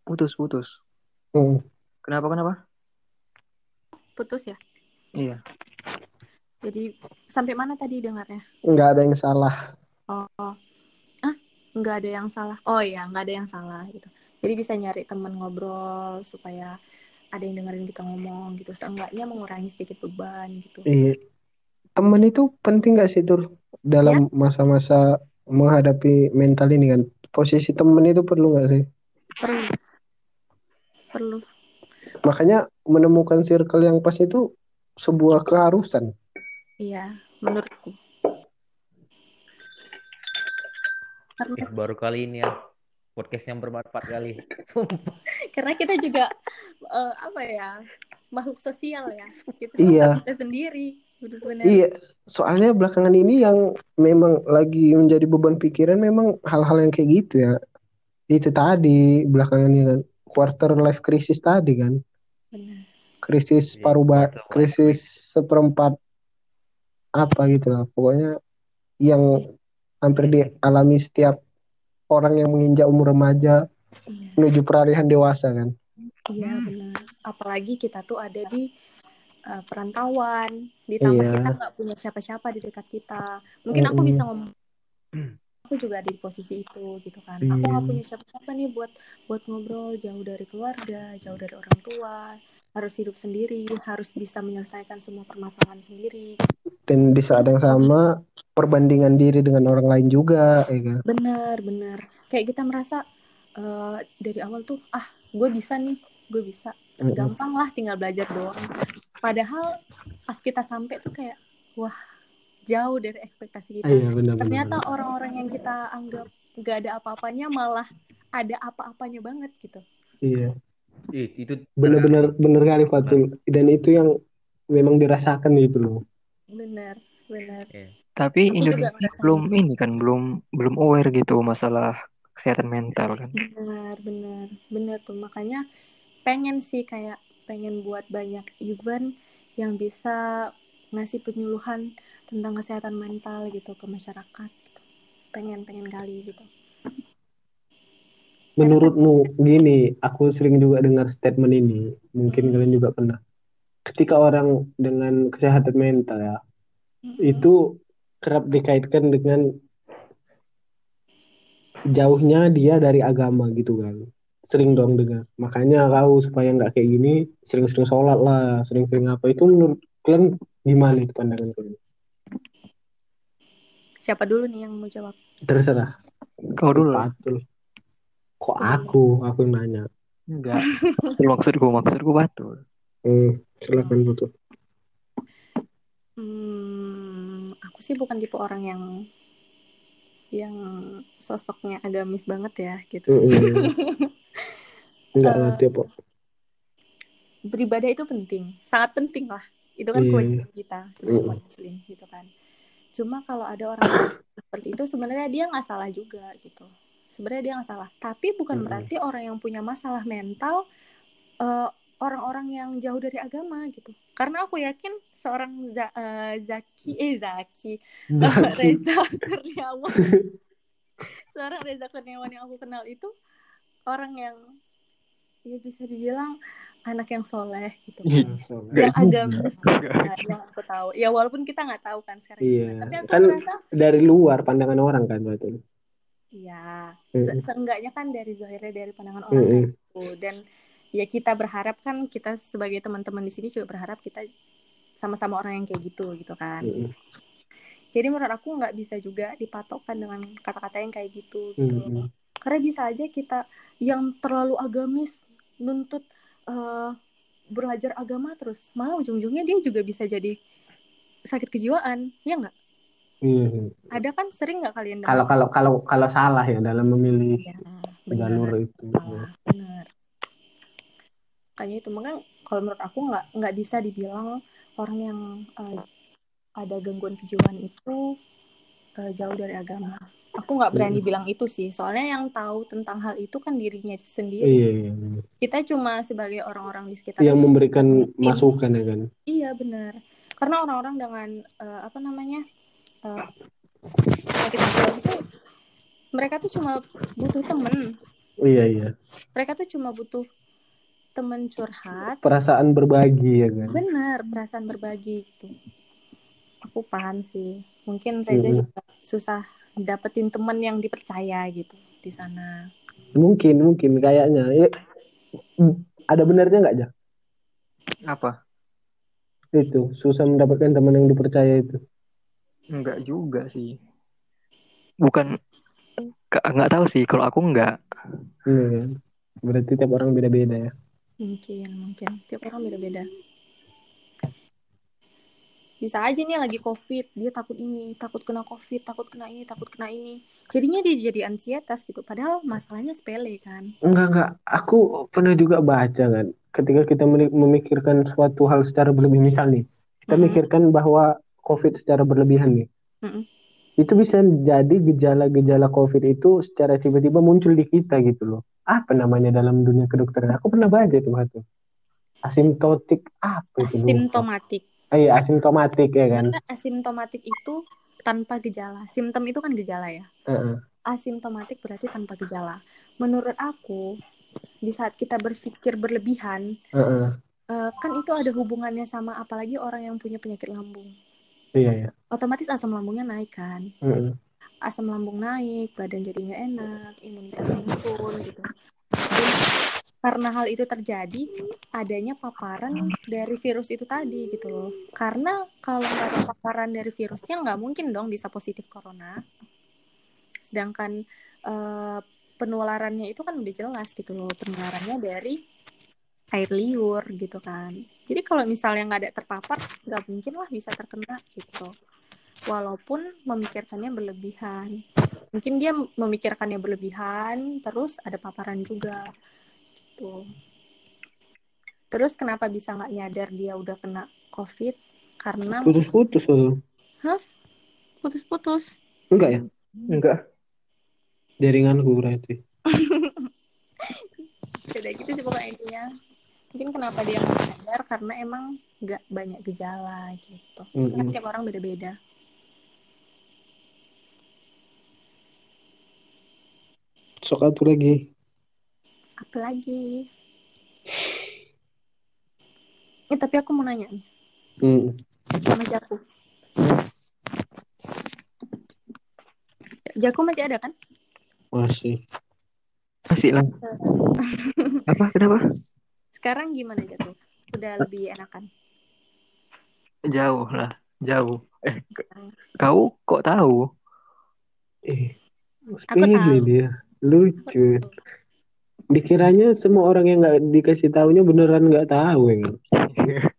putus putus Hmm. Kenapa kenapa? Putus ya. Iya. Jadi sampai mana tadi dengarnya? nggak ada yang salah Oh, oh. ah, nggak ada yang salah. Oh iya, nggak ada yang salah gitu. Jadi bisa nyari teman ngobrol supaya ada yang dengerin kita ngomong gitu. Seenggaknya mengurangi sedikit beban gitu. iya temen itu penting nggak sih tur dalam masa-masa menghadapi mental ini kan posisi temen itu perlu nggak sih Perlu, perlu. makanya menemukan circle yang pas itu sebuah keharusan Iya, menurutku. Karena, Ya, baru kali ini ya podcast yang bermanfaat kali. Sumpah. karena kita juga eh, apa ya makhluk sosial ya. Kita Iya. bisa sendiri. Benar-benar. Iya, soalnya belakangan ini yang memang lagi menjadi beban pikiran memang hal-hal yang kayak gitu ya. Itu tadi belakangan ini kan quarter life crisis tadi kan, Benar. krisis Iya, paruh krisis seperempat apa gitu lah. Pokoknya yang hampir dialami setiap orang yang menginjak umur remaja Iya. menuju peralihan dewasa kan. Iya benar. Apalagi kita tuh ada di uh, perantauan, ditambah Iya. kita nggak punya siapa-siapa di dekat kita. Mungkin aku Mm-mm. bisa ngomong, aku juga ada di posisi itu gitu kan. Aku nggak Iya. punya siapa-siapa nih buat buat ngobrol jauh dari keluarga, jauh dari orang tua, harus hidup sendiri, harus bisa menyelesaikan semua permasalahan sendiri. Dan di saat yang sama perbandingan diri dengan orang lain juga, ya kan. Bener bener. Kayak kita merasa uh, dari awal tuh, ah gue bisa nih, gue bisa. Gampang lah tinggal belajar doang padahal pas kita sampai tuh kayak wah jauh dari ekspektasi kita Iya benar ternyata benar. orang-orang yang kita anggap gak ada apa-apanya malah ada apa-apanya banget gitu Iya. Ih, itu Bener-bener bener kali Fatul. Dan itu yang memang dirasakan gitu loh. bener bener Iya. Tapi Aku juga Indonesia belum ini kan belum belum aware gitu masalah kesehatan mental kan. bener bener bener tuh makanya pengen sih kayak pengen buat banyak event yang bisa ngasih penyuluhan tentang kesehatan mental gitu ke masyarakat gitu. pengen pengen kali gitu Menurutmu gini, aku sering juga dengar statement ini. Mungkin Hmm. kalian juga pernah. Ketika orang dengan kesehatan mental ya, itu kerap dikaitkan dengan jauhnya dia dari agama gitu kan. Sering dong dengar. Makanya kau supaya nggak kayak gini, sering-sering sholat lah, sering-sering apa. Itu menurut kalian gimana itu pandangan kalian? Siapa dulu nih yang mau jawab Terserah. Kau dulu lah. Fatul. Kok aku? Aku yang nanya. Enggak. Maksudku maksudku batu. Hmm, silakan Fatul. hmm, aku sih bukan tipe orang yang yang sosoknya agamis banget ya gitu Mm-mm. Enggak Eh, ngerti apa. beribadah itu penting sangat penting lah itu kan Iya. kewajiban kita sebagai Mm. muslim gitu kan cuma kalau ada orang seperti itu sebenarnya dia nggak salah juga gitu. Sebenarnya dia nggak salah. Tapi bukan Mm. berarti orang yang punya masalah mental eh, orang-orang yang jauh dari agama gitu. Karena aku yakin seorang Za- eh, Zaki eh Zaki. Zaki. Reza Kurniawan. Seorang Reza Kurniawan yang aku kenal itu orang yang ya bisa dibilang anak yang soleh gitu Iya. kan Nggak yang juga. agamis Nggak nah, yang aku tahu ya walaupun kita nggak tahu kan sekarang Iya. gimana. tapi aku Kan merasa dari luar pandangan orang kan Fatul. ya Mm-mm. se- seenggaknya kan dari zahirnya dari pandangan orang kayak gitu dan ya kita berharap kan kita sebagai teman-teman di sini juga berharap kita sama-sama orang yang kayak gitu gitu kan Mm-mm. jadi menurut aku nggak bisa juga dipatokkan dengan kata-kata yang kayak gitu gitu Mm-mm. karena bisa aja kita yang terlalu agamis nuntut eh, belajar agama terus malah ujung-ujungnya dia juga bisa jadi sakit kejiwaan ya nggak Iya. ada kan sering nggak kalian? Kalau kalau kalau kalau salah ya dalam memilih ya benar jalur itu. salah benar kayaknya itu makanya kalau menurut aku nggak nggak bisa dibilang orang yang eh, ada gangguan kejiwaan itu eh, jauh dari agama aku nggak berani Mm. bilang itu sih soalnya yang tahu tentang hal itu kan dirinya sendiri Iya, iya, iya. kita cuma sebagai orang-orang di sekitar Yang memberikan ingetin. masukan ya kan. iya benar karena orang-orang dengan eh, apa namanya sakit jiwa itu mereka tuh cuma butuh temen Iya iya. mereka tuh cuma butuh temen curhat Perasaan berbagi ya kan. bener perasaan berbagi gitu aku paham sih mungkin Reza Mm-mm. juga susah dapetin temen yang dipercaya gitu di sana Mungkin mungkin kayaknya. Ya, ada benarnya nggak ya? Apa? Itu susah mendapatkan teman yang dipercaya itu. Enggak juga sih. Bukan Ka- nggak tahu sih kalau aku enggak. Iya kan. Berarti tiap orang beda-beda ya. mungkin mungkin tiap orang beda-beda bisa aja nih lagi covid dia takut ini takut kena covid takut kena ini takut kena ini jadinya dia jadi ansietas gitu padahal masalahnya sepele kan Enggak, enggak. Aku pernah juga baca kan. Ketika kita memikirkan suatu hal secara berlebih, misal nih, kita Mm-mm. mikirkan bahwa COVID secara berlebihan nih. Mm-mm. Itu bisa jadi gejala-gejala COVID itu secara tiba-tiba muncul di kita gitu loh. Apa namanya dalam dunia kedokteran? Aku pernah baca tuh satu. Asimptotik apa itu? Asimptomatik Ah, iya, asimptomatik ya kan. karena asimptomatik itu tanpa gejala simptom itu kan gejala ya Heeh. asimptomatik berarti tanpa gejala menurut aku di saat kita berpikir berlebihan eh, kan itu ada hubungannya sama apalagi orang yang punya penyakit lambung Iya, iya. otomatis asam lambungnya naik kan Heeh. asam lambung naik, badan jadi nggak enak, imunitas menurun gitu. Dan karena hal itu terjadi, adanya paparan dari virus itu tadi gitu loh. Karena kalau nggak ada paparan dari virusnya nggak mungkin dong bisa positif corona. Sedangkan eh, penularannya itu kan udah jelas gitu loh, penularannya dari air liur gitu kan. Jadi kalau misalnya nggak ada terpapar, nggak mungkin lah bisa terkena gitu walaupun memikirkannya berlebihan. Mungkin dia memikirkannya berlebihan, terus ada paparan juga, gitu. Terus kenapa bisa nggak nyadar dia udah kena COVID? Karena Putus-putus loh. putus-putus. Enggak ya? Enggak. Jaringanku berarti. Beda gitu sih pokoknya intinya. Mungkin kenapa dia nggak nyadar karena emang nggak banyak gejala gitu. Karena Mm-mm. tiap orang beda-beda. Sok atu lagi. Apalagi? Eh tapi aku mau nanya Hmm. sama Jaku. Jaku masih ada kan? Masih. Masih lah. Apa? Kenapa? Sekarang gimana Jaku? Udah lebih enakan? Jauh lah. Jauh. Eh, kau kok tahu? Eh, Aku tahu. dia. Lucu. Dikiranya semua orang yang nggak dikasih tahunya beneran nggak tahu ya. kan?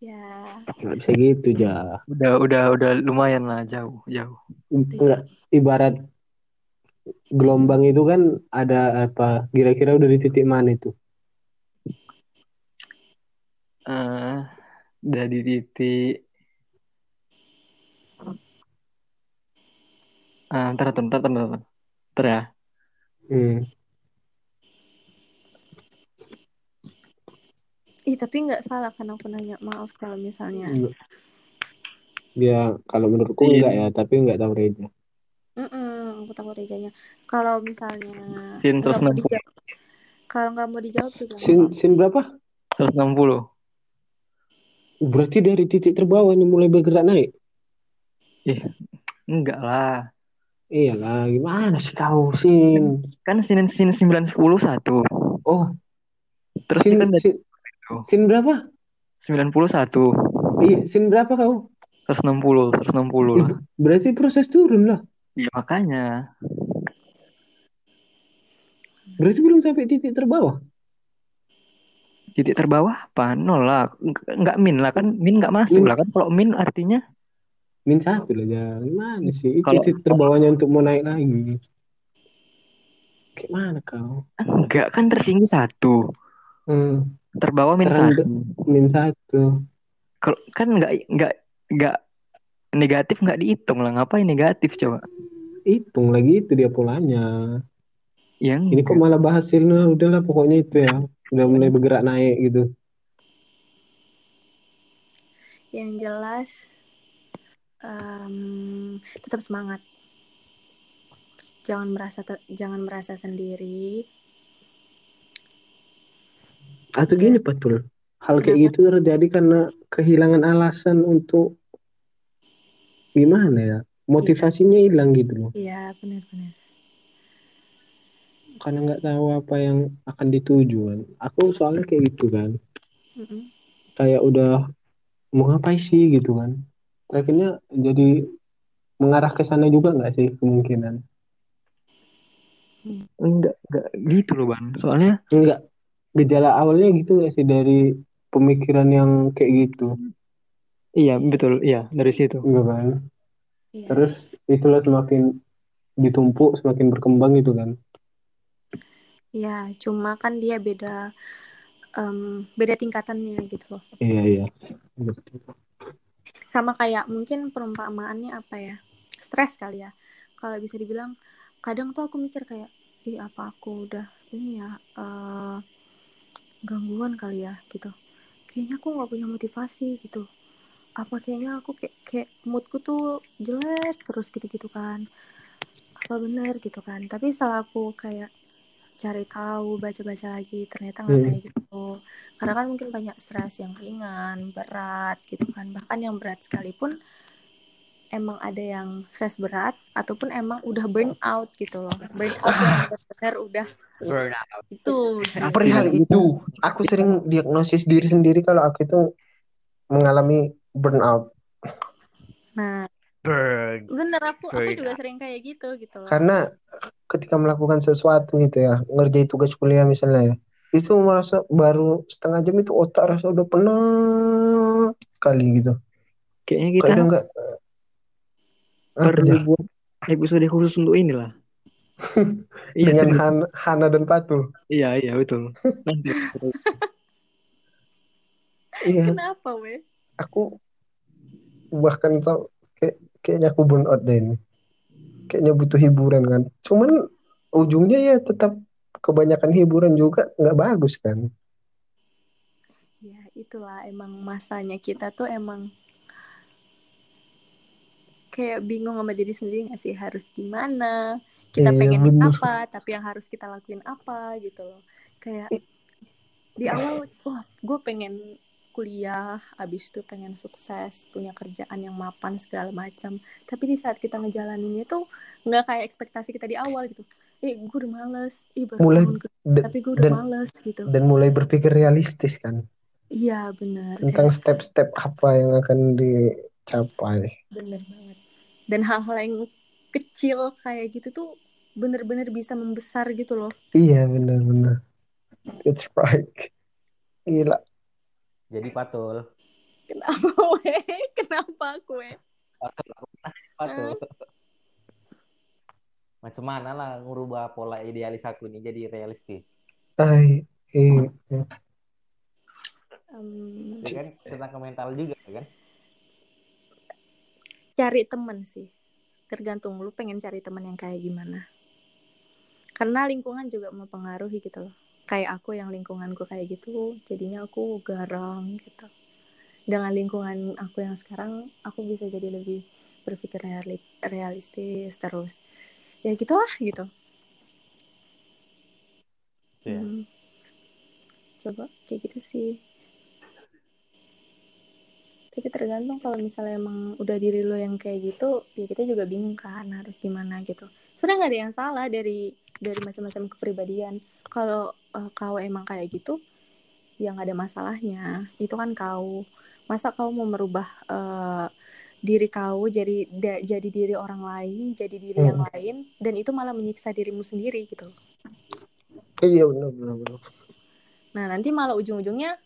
Ya, Nggak bisa gitu ja. Udah, udah, udah lumayan lah jauh, jauh. Nggak, ibarat gelombang itu kan ada apa? Kira-kira udah di titik mana itu? Eh, dari titik. Ah, ntar, ntar, ntar, ntar, ntar, ntar ya. Hmm. Ih tapi nggak salah kan aku nanya maaf kalau misalnya. Ya kalau menurutku Iya. enggak ya, tapi nggak tahu Reza. Mm-mm, aku takut rejanya. Kalau misalnya Sin nggak mau 160. dijawab, kalau nggak mau dijawab juga Sin, sin berapa? 160. Berarti dari titik terbawah ini mulai bergerak naik. Enggak lah. Iyalah, gimana sih kau, Sin? Kan sin, sin 910 satu. Oh, Terus sin, kan dari sin, sin berapa? 91. Iya, sin berapa kau? 160, 160 lah. Berarti proses turun lah. Iya makanya. Berarti belum sampai titik terbawah. Titik terbawah apa? Nol lah. Nggak nggak min lah kan. Min nggak masuk Min. lah kan. Kalau min artinya Min satu lah, ya. Gimana sih? Itu Kalau- titik terbawahnya untuk mau naik lagi. Kayak mana kau? enggak kan tertinggi satu. Hmm, Terbawah min satu. min satu. Kalau kan nggak nggak nggak negatif nggak dihitung lah. Ngapain negatif coba? Hitung lagi itu dia polanya. Yang Ini kok malah bahas hasilnya udahlah pokoknya itu ya. Udah mulai bergerak naik gitu. Yang jelas em, tetap semangat. Jangan merasa jangan merasa sendiri. Atau Iya. gini betul. Hal kayak Kenapa? gitu terjadi karena kehilangan alasan untuk gimana ya? Motivasinya hilang gitu loh. Iya, benar-benar. Karena nggak tahu apa yang akan dituju kan. Aku soalnya kayak gitu kan. Mm-mm. Kayak udah mau ngapain sih gitu kan. Akhirnya jadi mengarah ke sana juga nggak sih kemungkinan? Enggak, enggak gitu loh, Ban. Soalnya Enggak. Gejala awalnya gitu nggak sih dari pemikiran yang kayak gitu? iya, betul. Iya, dari situ. Enggak kan? Iya. Terus itulah semakin ditumpuk, semakin berkembang gitu kan. Iya, cuma kan dia beda em, beda tingkatannya gitu loh. Iya, iya. Betul. Sama kayak mungkin perumpamaannya apa ya? Stres kali ya. Kalau bisa dibilang kadang tuh aku mikir kayak ih apa aku udah ini ya eh, gangguan kali ya gitu. Kayaknya aku nggak punya motivasi gitu. Apa kayaknya aku kayak kayak moodku tuh jelek terus gitu-gitu kan. Apa bener gitu kan. Tapi setelah aku kayak cari tahu baca-baca lagi ternyata nggak Hmm. kayak gitu karena kan mungkin banyak stres yang ringan berat gitu kan bahkan yang berat sekalipun emang ada yang stres berat ataupun emang udah burn out gitu loh burn out yang benar-benar udah itu gitu. Perihal itu, aku sering diagnosis diri sendiri kalau aku itu mengalami burnout. nah Burn. bener aku aku Burn juga out. sering kayak gitu gitu loh Karena ketika melakukan sesuatu gitu ya, ngerjain tugas kuliah misalnya ya, itu merasa baru setengah jam itu otak rasa udah penat sekali gitu. Kayaknya kita Kadang nggak ah, perlu jadi buat episode khusus untuk inilah. Iya, dengan. Han- Hana dan Patul. Iya, iya, betul. Nanti. Iya, kenapa weh aku bahkan tau kayak kayaknya aku burnout deh ini. Kayaknya butuh hiburan kan. Cuman ujungnya ya tetap kebanyakan hiburan juga nggak bagus kan. ya itulah emang masanya kita tuh emang kayak bingung sama diri sendiri nggak sih? Harus gimana? Kita Iya, pengen bener. apa tapi yang harus kita lakuin apa gitu loh. Kayak di awal wah gue pengen kuliah abis itu pengen sukses punya kerjaan yang mapan segala macam. Tapi di saat kita ngejalaninnya tuh nggak kayak ekspektasi kita di awal gitu. Eh gue udah males. Ih baru Mulai tahun dan, tapi gue udah dan males gitu. dan mulai berpikir realistis kan? Iya bener. Tentang kayak step-step apa yang akan dicapai. bener banget dan hal-hal yang kecil kayak gitu tuh bener-bener bisa membesar gitu loh Iya benar-benar. It's right. Gila. Jadi patul. kenapa weh kenapa aku weh Patul. Macam mana lah ngubah pola idealis aku ini jadi realistis. Ay, iya. Em, Ya kan tentang mental juga kan. Cari temen sih. Tergantung lu pengen cari temen yang kayak gimana. Karena lingkungan juga mempengaruhi gitu loh. Kayak aku yang lingkunganku kayak gitu jadinya aku garang gitu. Dengan lingkungan aku yang sekarang aku bisa jadi lebih berpikir reali- realistis terus. Ya gitulah gitu. Ya. Hmm. coba kayak gitu sih tapi tergantung kalau misalnya emang udah diri lo yang kayak gitu ya kita juga bingung kan harus gimana gitu sebenarnya nggak ada yang salah dari dari macam-macam kepribadian kalau eh, kau emang kayak gitu ya nggak ada masalahnya itu kan kau masa kau mau merubah eh, diri kau jadi da- jadi diri orang lain jadi diri yang Hmm. lain dan itu malah menyiksa dirimu sendiri gitu. Iya benar-benar. benar. Nah, nanti malah ujung-ujungnya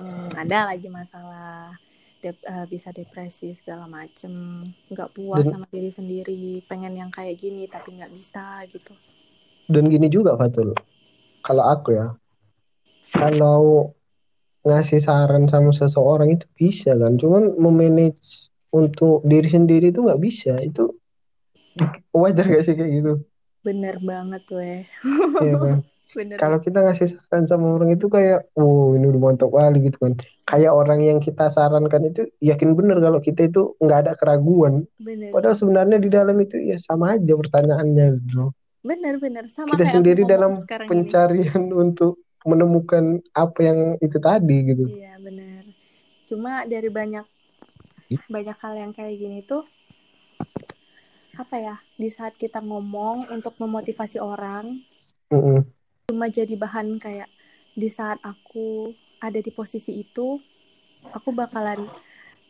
hmm, ada lagi masalah Dep- eh, bisa depresi segala macem, nggak puas Dan sama diri sendiri, pengen yang kayak gini tapi nggak bisa gitu. dan gini juga Fatul. Kalau aku ya, kalau ngasih saran sama seseorang itu bisa kan, cuman memanage untuk diri sendiri itu nggak bisa. Itu wajar gak sih kayak gitu? Bener banget weh, Iya kan? bener. Kalau kita ngasih saran sama orang itu kayak, oh ini udah mantap kali gitu kan. Kayak orang yang kita sarankan itu yakin bener kalau kita itu nggak ada keraguan. bener, Padahal sebenarnya di dalam itu ya sama aja pertanyaannya gitu. bener, bener. Sama Kita kayak sendiri dalam sekarang ini. pencarian untuk menemukan apa yang itu tadi gitu Iya benar. Cuma dari banyak banyak hal yang kayak gini tuh apa ya di saat kita ngomong untuk memotivasi orang Mm-mm. Cuma jadi bahan kayak di saat aku ada di posisi itu aku bakalan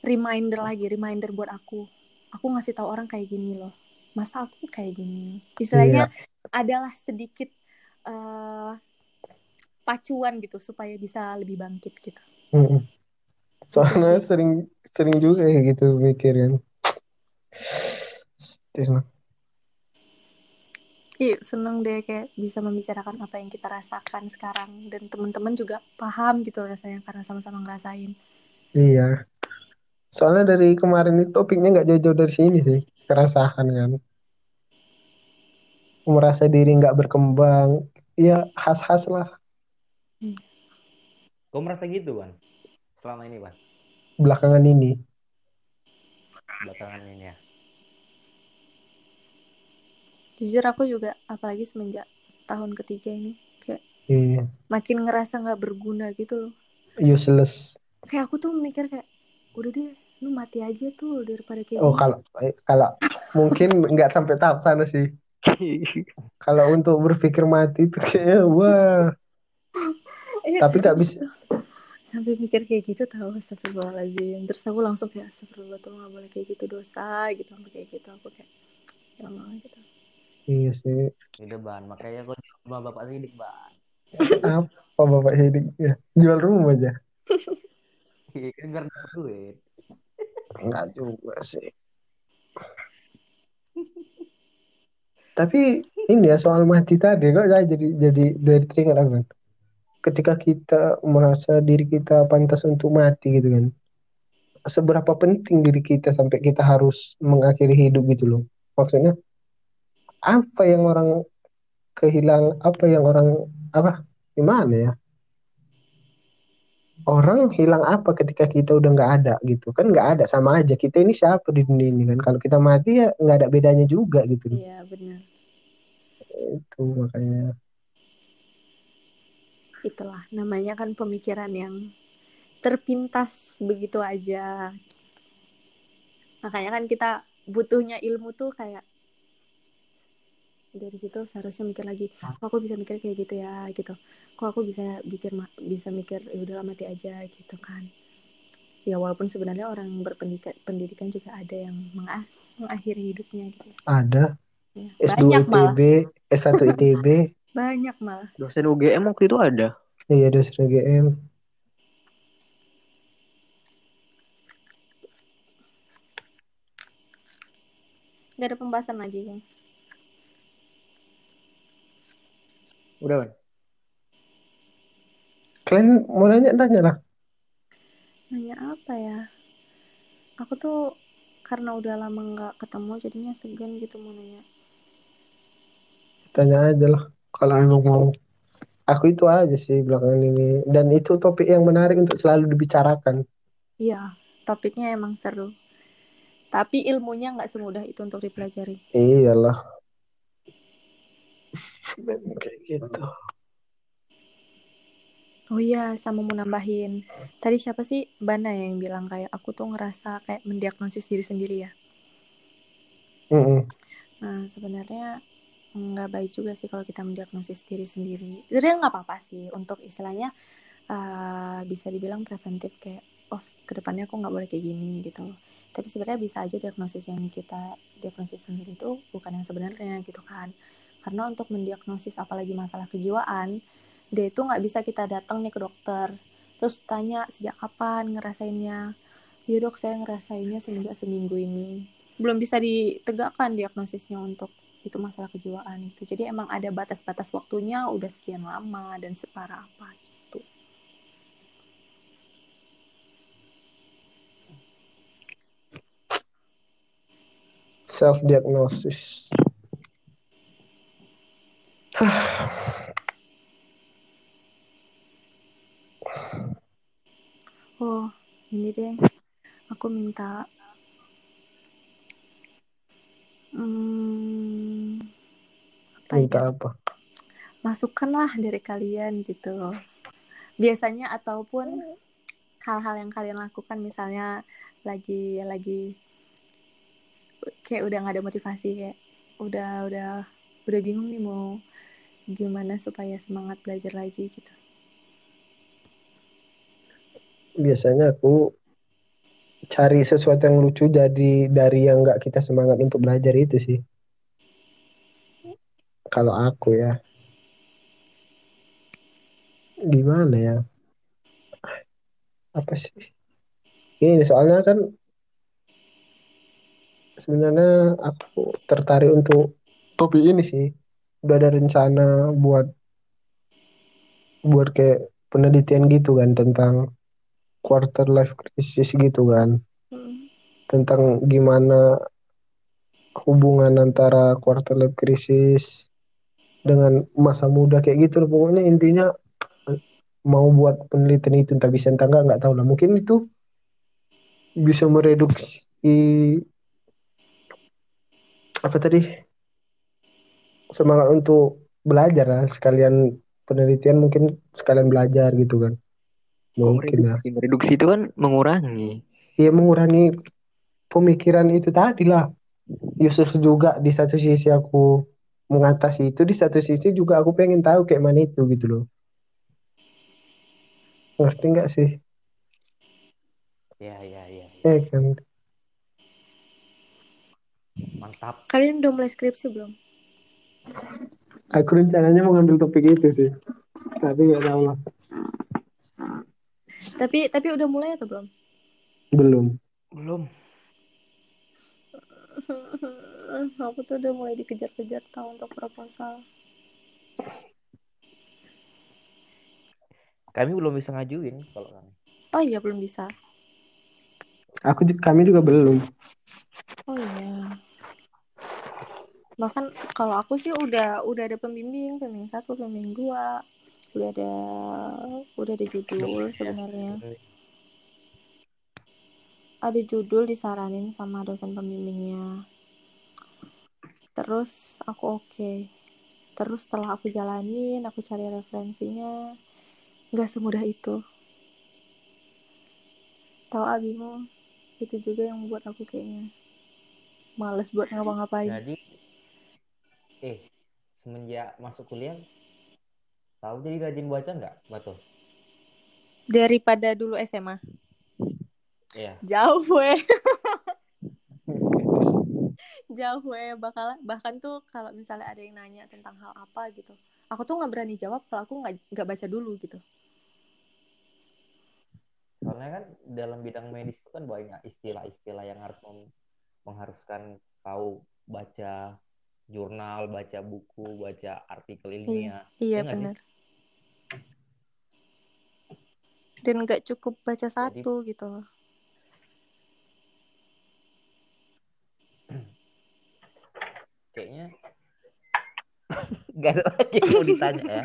reminder lagi reminder buat aku aku ngasih tahu orang kayak gini loh. Masa aku kayak gini? Istilahnya adalah sedikit eh, pacuan gitu supaya bisa lebih bangkit gitu. Mm-mm. soalnya sih. sering sering juga kayak gitu mikir kan Iya, seneng deh kayak bisa membicarakan apa yang kita rasakan sekarang dan teman-teman juga paham gitu rasanya karena sama-sama ngerasain. iya soalnya dari kemarin itu topiknya nggak jauh-jauh dari sini sih keresahan kan merasa diri nggak berkembang ya khas-khas lah Kau merasa gitu, Wan? Selama ini, Wan? belakangan ini Belakangan ini ya. Jujur aku juga apalagi semenjak tahun ketiga ini kayak iya makin ngerasa nggak berguna gitu loh. useless Kayak aku tuh mikir kayak udah deh lu mati aja tuh daripada kayak oh kalau eh, kalau mungkin nggak sampai tahap sana sih kalau untuk berpikir mati itu kayaknya wah Iya, tapi nggak kayak bisa gitu. Sampai mikir kayak gitu tahu astagfirullahaladzim. Terus aku langsung kayak astagfirullah tuh nggak boleh kayak gitu dosa gitu sampai kayak gitu aku kayak ya Allah gitu. Iya sih Udah, Ban. Makanya kau jual rumah Bapak Sidik, Ban. apa bapak ini ya, jual rumah aja Iya, kan biar dapat duit. Enggak juga sih. Tapi ini ya soal mati tadi kok saya jadi jadi dari teringat aku kan. Ketika kita merasa diri kita pantas untuk mati gitu kan. Seberapa penting diri kita sampai kita harus mengakhiri hidup gitu loh. Maksudnya apa yang orang kehilang apa yang orang apa gimana ya? Orang hilang apa ketika kita udah nggak ada gitu kan nggak ada sama aja kita ini siapa di dunia ini kan kalau kita mati ya nggak ada bedanya juga gitu Iya benar. itu makanya Itulah namanya kan pemikiran yang terpintas begitu aja. Makanya kan kita butuhnya ilmu tuh kayak dari situ seharusnya mikir lagi, kok aku bisa mikir kayak gitu ya gitu. Kok aku bisa pikir ma- bisa mikir ya udahlah mati aja gitu kan. Ya walaupun sebenarnya orang berpendidikan pendidikan juga ada yang mengah- mengakhiri hidupnya gitu. ada Ya, S2 banyak malah, ITB S1 ITB banyak malah. Dosen UGM waktu itu ada. iya dosen UGM Gak ada pembahasan lagi kan. Udah, Wan. kalian mau nanya nanya lah Nanya apa ya? Aku tuh karena udah lama nggak ketemu jadinya segan gitu mau nanya. tanya aja lah kalau emang mau aku itu aja sih belakangan ini dan itu topik yang menarik untuk selalu dibicarakan Iya, topiknya emang seru. Tapi ilmunya nggak semudah itu untuk dipelajari. iyalah Memang kayak gitu Oh iya, sama mau nambahin. Tadi siapa sih Bana yang bilang kayak aku tuh ngerasa kayak mendiagnosis diri sendiri ya. Mm-mm. Nah, sebenarnya nggak baik juga sih kalau kita mendiagnosis diri sendiri. Sebenarnya nggak apa-apa sih untuk istilahnya uh, bisa dibilang preventif kayak oh ke depannya aku nggak boleh kayak gini gitu. Tapi sebenarnya bisa aja diagnosis yang kita diagnosis sendiri itu bukan yang sebenarnya gitu kan. Karena untuk mendiagnosis apalagi masalah kejiwaan, dia itu nggak bisa kita datang nih ke dokter. Terus tanya sejak kapan ngerasainnya? Ya dok saya ngerasainnya semenjak seminggu ini. Belum bisa ditegakkan diagnosisnya untuk itu masalah kejiwaan itu. Jadi emang ada batas-batas waktunya udah sekian lama dan separah apa gitu. Self diagnosis oh ini deh. Aku minta hmm, apa minta ya? apa? Masukan lah dari kalian gitu. Biasanya ataupun hal-hal yang kalian lakukan misalnya lagi lagi kayak udah nggak ada motivasi kayak udah udah udah bingung nih mau gimana supaya semangat belajar lagi gitu? Biasanya aku cari sesuatu yang lucu jadi dari yang nggak kita semangat untuk belajar itu sih. Kalau aku ya. Gimana ya? Apa sih? Ini soalnya kan sebenarnya aku tertarik untuk topik ini sih udah ada rencana buat buat kayak penelitian gitu kan tentang quarter life crisis gitu kan Hmm. tentang gimana hubungan antara quarter life crisis dengan masa muda kayak gitu loh. pokoknya intinya mau buat penelitian itu entah bisa entah enggak nggak tahu lah mungkin itu bisa mereduksi apa tadi semangat untuk belajar lah. Sekalian penelitian mungkin sekalian belajar gitu kan. Mungkin ya Mereduksi, mereduksi itu kan mengurangi. ya mengurangi pemikiran itu tadi lah. Yusuf juga di satu sisi aku mengatasi itu di satu sisi juga aku pengen tahu kayak mana itu gitu loh. Ngerti nggak sih? Ya, ya, ya. eh kan? Mantap. kalian udah mulai skripsi belum aku rencananya mau ngambil topik itu sih tapi nggak tahu lah. Tapi tapi udah mulai atau belum? Belum. Belum. aku tuh udah mulai dikejar-kejar tahu untuk proposal. Kami belum bisa ngajuin kalau kami. oh iya belum bisa. Aku kami juga belum. Oh iya bahkan kalau aku sih udah udah ada pembimbing pembimbing satu pembimbing dua. Udah ada udah ada judul sebenarnya. ada judul disaranin sama dosen pembimbingnya. Terus aku oke. Terus setelah aku jalanin aku cari referensinya nggak semudah itu. Tahu ah bingung itu juga yang membuat aku kayaknya. Males buat ngapa-ngapain. Jadi, eh, semenjak masuk kuliah, tahu jadi rajin baca nggak, Batu? daripada dulu SMA Iya. jauh weh jauh weh bakal bahkan tuh kalau misalnya ada yang nanya tentang hal apa gitu aku tuh nggak berani jawab kalau aku nggak nggak baca dulu gitu Soalnya kan dalam bidang medis itu kan banyak istilah-istilah yang harus mengharuskan tahu baca jurnal, baca buku, baca artikel ilmiah. iya Iya sih? benar dan nggak cukup baca satu gitu loh Kayaknya nggak ada lagi yang mau ditanya ya.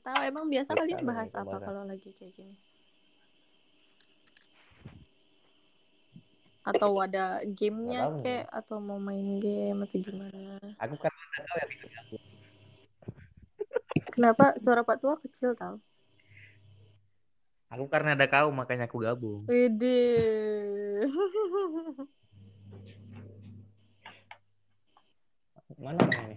tahu emang biasa Biasa kalian nih, bahas apa pembahasan. kalau lagi kayak gini atau ada gamenya kek atau mau main game atau gimana Aku kan nggak tahu ya aku. kenapa suara Pak Tua kecil tau Aku karena ada kau makanya aku gabung. Wede. Mana ini?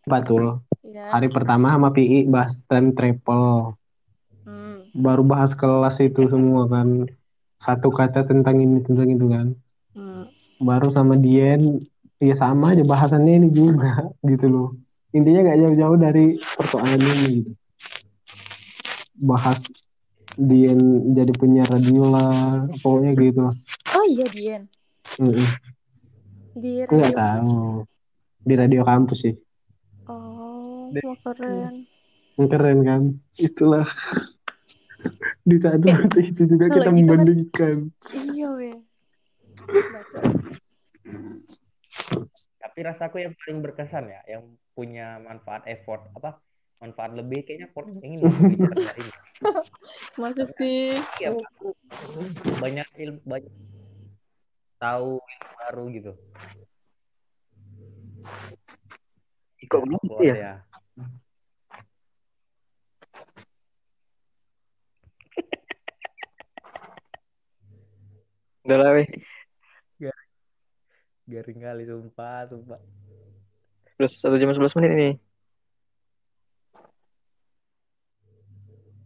betul ya. hari pertama sama PI bahas time travel Hmm. Baru bahas kelas itu semua kan satu kata tentang ini tentang itu kan Hmm. baru sama Dien ya sama aja bahasannya ini juga gitu loh intinya nggak jauh-jauh dari persoalan ini gitu bahas Dien jadi penyiar radio lah pokoknya gitu lah Oh iya Dian. Mm-mm. Di aku nggak radio. tahu di radio kampus sih Oh, keren. keren kan itulah di satu Eh, mata itu juga kita gitu kan- membandingkan Iya weh. Tapi rasaku yang paling berkesan ya, yang punya manfaat effort apa manfaat lebih kayaknya port yang ini bicara ini. Masa sih? Iya, banyak ilmu banyak tahu yang baru gitu. Kok gitu ya? ya. Udah lah weh. Garing kali sumpah, sumpah. Terus satu jam 11 menit ini.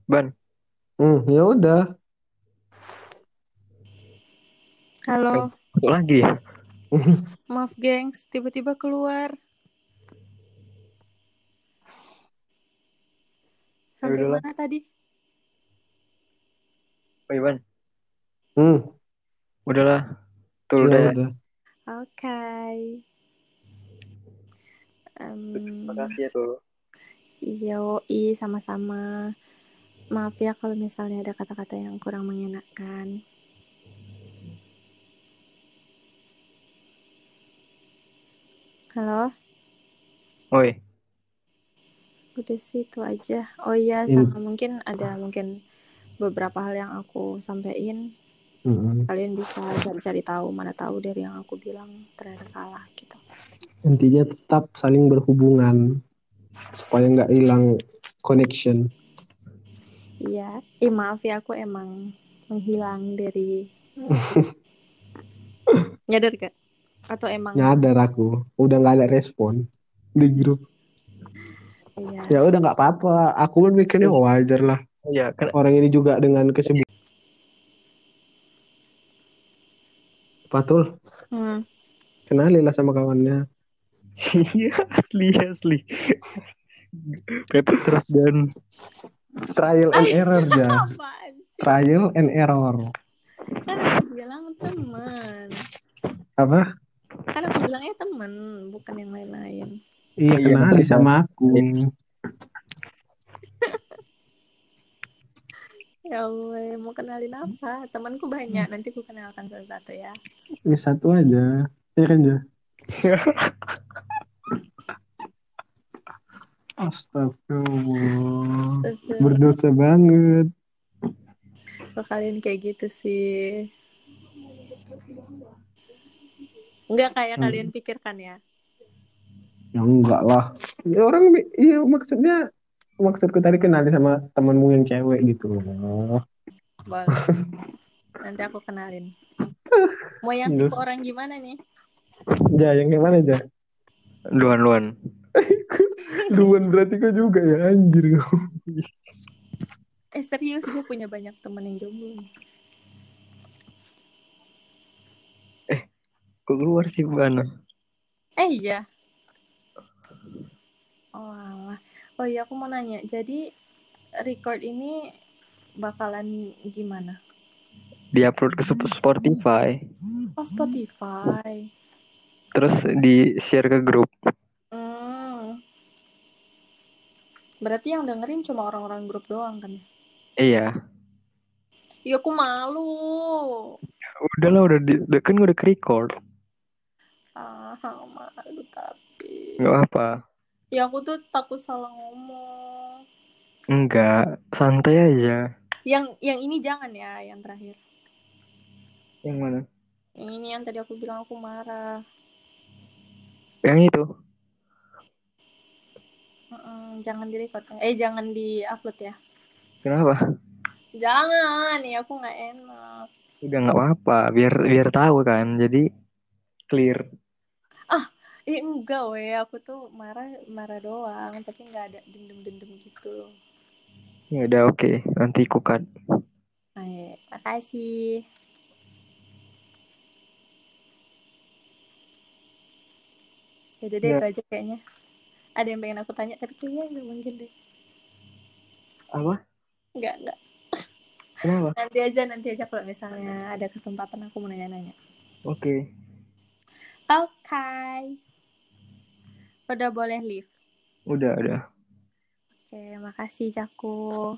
Ban, Hmm, ya udah. Halo, masuk lagi ya? maaf gengs, tiba-tiba keluar. Sampai udahlah. mana tadi? Oh, Ban. Hmm, Udahlah. Tuh ya udah udah. Oke. Em, Makasih ya tuh. Yoi, sama-sama. Maaf ya kalau misalnya ada kata-kata yang kurang mengenakan. Halo, Oi, udah sih itu aja. Oh iya, In- sama mungkin ada mungkin beberapa hal yang aku sampaikan. Mm-mm. Kalian bisa cari-cari tahu mana tahu dari yang aku bilang ternyata salah gitu. Intinya tetap saling berhubungan supaya nggak hilang connection. Iya, eh maaf ya aku emang menghilang dari nyadar gak? Atau emang Nyadar aku, udah nggak ada respon di grup. iya. Ya udah nggak apa-apa. Aku pun mikirnya oh, wajar lah. iya kan Orang ini juga dengan kesibukan. Patul, Hmm. kenalilah sama kawannya. iya asli asli. Pepet terus dan Trial and error ya. Trial and error. Kan aku bilang teman. Apa? Kan aku bilangnya teman, bukan yang lain-lain. Iya, Iya, kenali sama aku. Ya Allah, mau kenalin apa? Temanku banyak, nanti aku kenalkan satu-satu ya. Ini satu aja. Iya kan, Ja? Astagfirullah. Berdosa banget. Kok kalian kayak gitu sih? Enggak kayak Hmm. kalian pikirkan ya. Ya enggak lah. Ya orang iya maksudnya maksudku tadi kenali sama temanmu yang cewek gitu loh. Boleh. Nanti aku kenalin. Mau yang tipe orang gimana nih? Ja, yang gimana Ja? luan luan. Duan berarti kau juga ya anjir kau. Eh serius, gue punya banyak temen yang jomblo. nih. Kok keluar sih Ban? Eh iya. Oh alah. Oh iya, aku mau nanya. Jadi record ini bakalan gimana? Diupload ke Sp- Spotify, Oh Spotify. terus di share ke grup. Hmm. Berarti yang dengerin cuma orang-orang grup doang kan? Iya. Ya aku malu. Udahlah udah di, udah- kan udah ke record. Ah, malu tapi. Nggak apa. Ya aku tuh takut salah ngomong. Enggak, santai aja. Yang yang ini jangan ya, yang terakhir. Yang mana? Yang ini yang tadi aku bilang aku marah. Yang itu. Mm-mm, jangan di record. Eh jangan di upload ya. Kenapa? Jangan, ya aku nggak enak. Udah nggak apa-apa, biar biar tahu kan. Jadi clear. Eh enggak weh, aku tuh marah marah doang, tapi nggak ada dendam-dendam gitu. Ya udah oke, nanti ku cut. Eh, makasih. Ya udah deh Ya. itu aja kayaknya. Ada yang pengen aku tanya tapi kayaknya nggak mungkin deh. Apa? Nggak nggak. Kenapa? Nanti aja nanti aja kalau misalnya ada kesempatan aku mau nanya-nanya. Oke. Oke. Udah boleh leave. Udah, udah. Oke, makasih Jaku.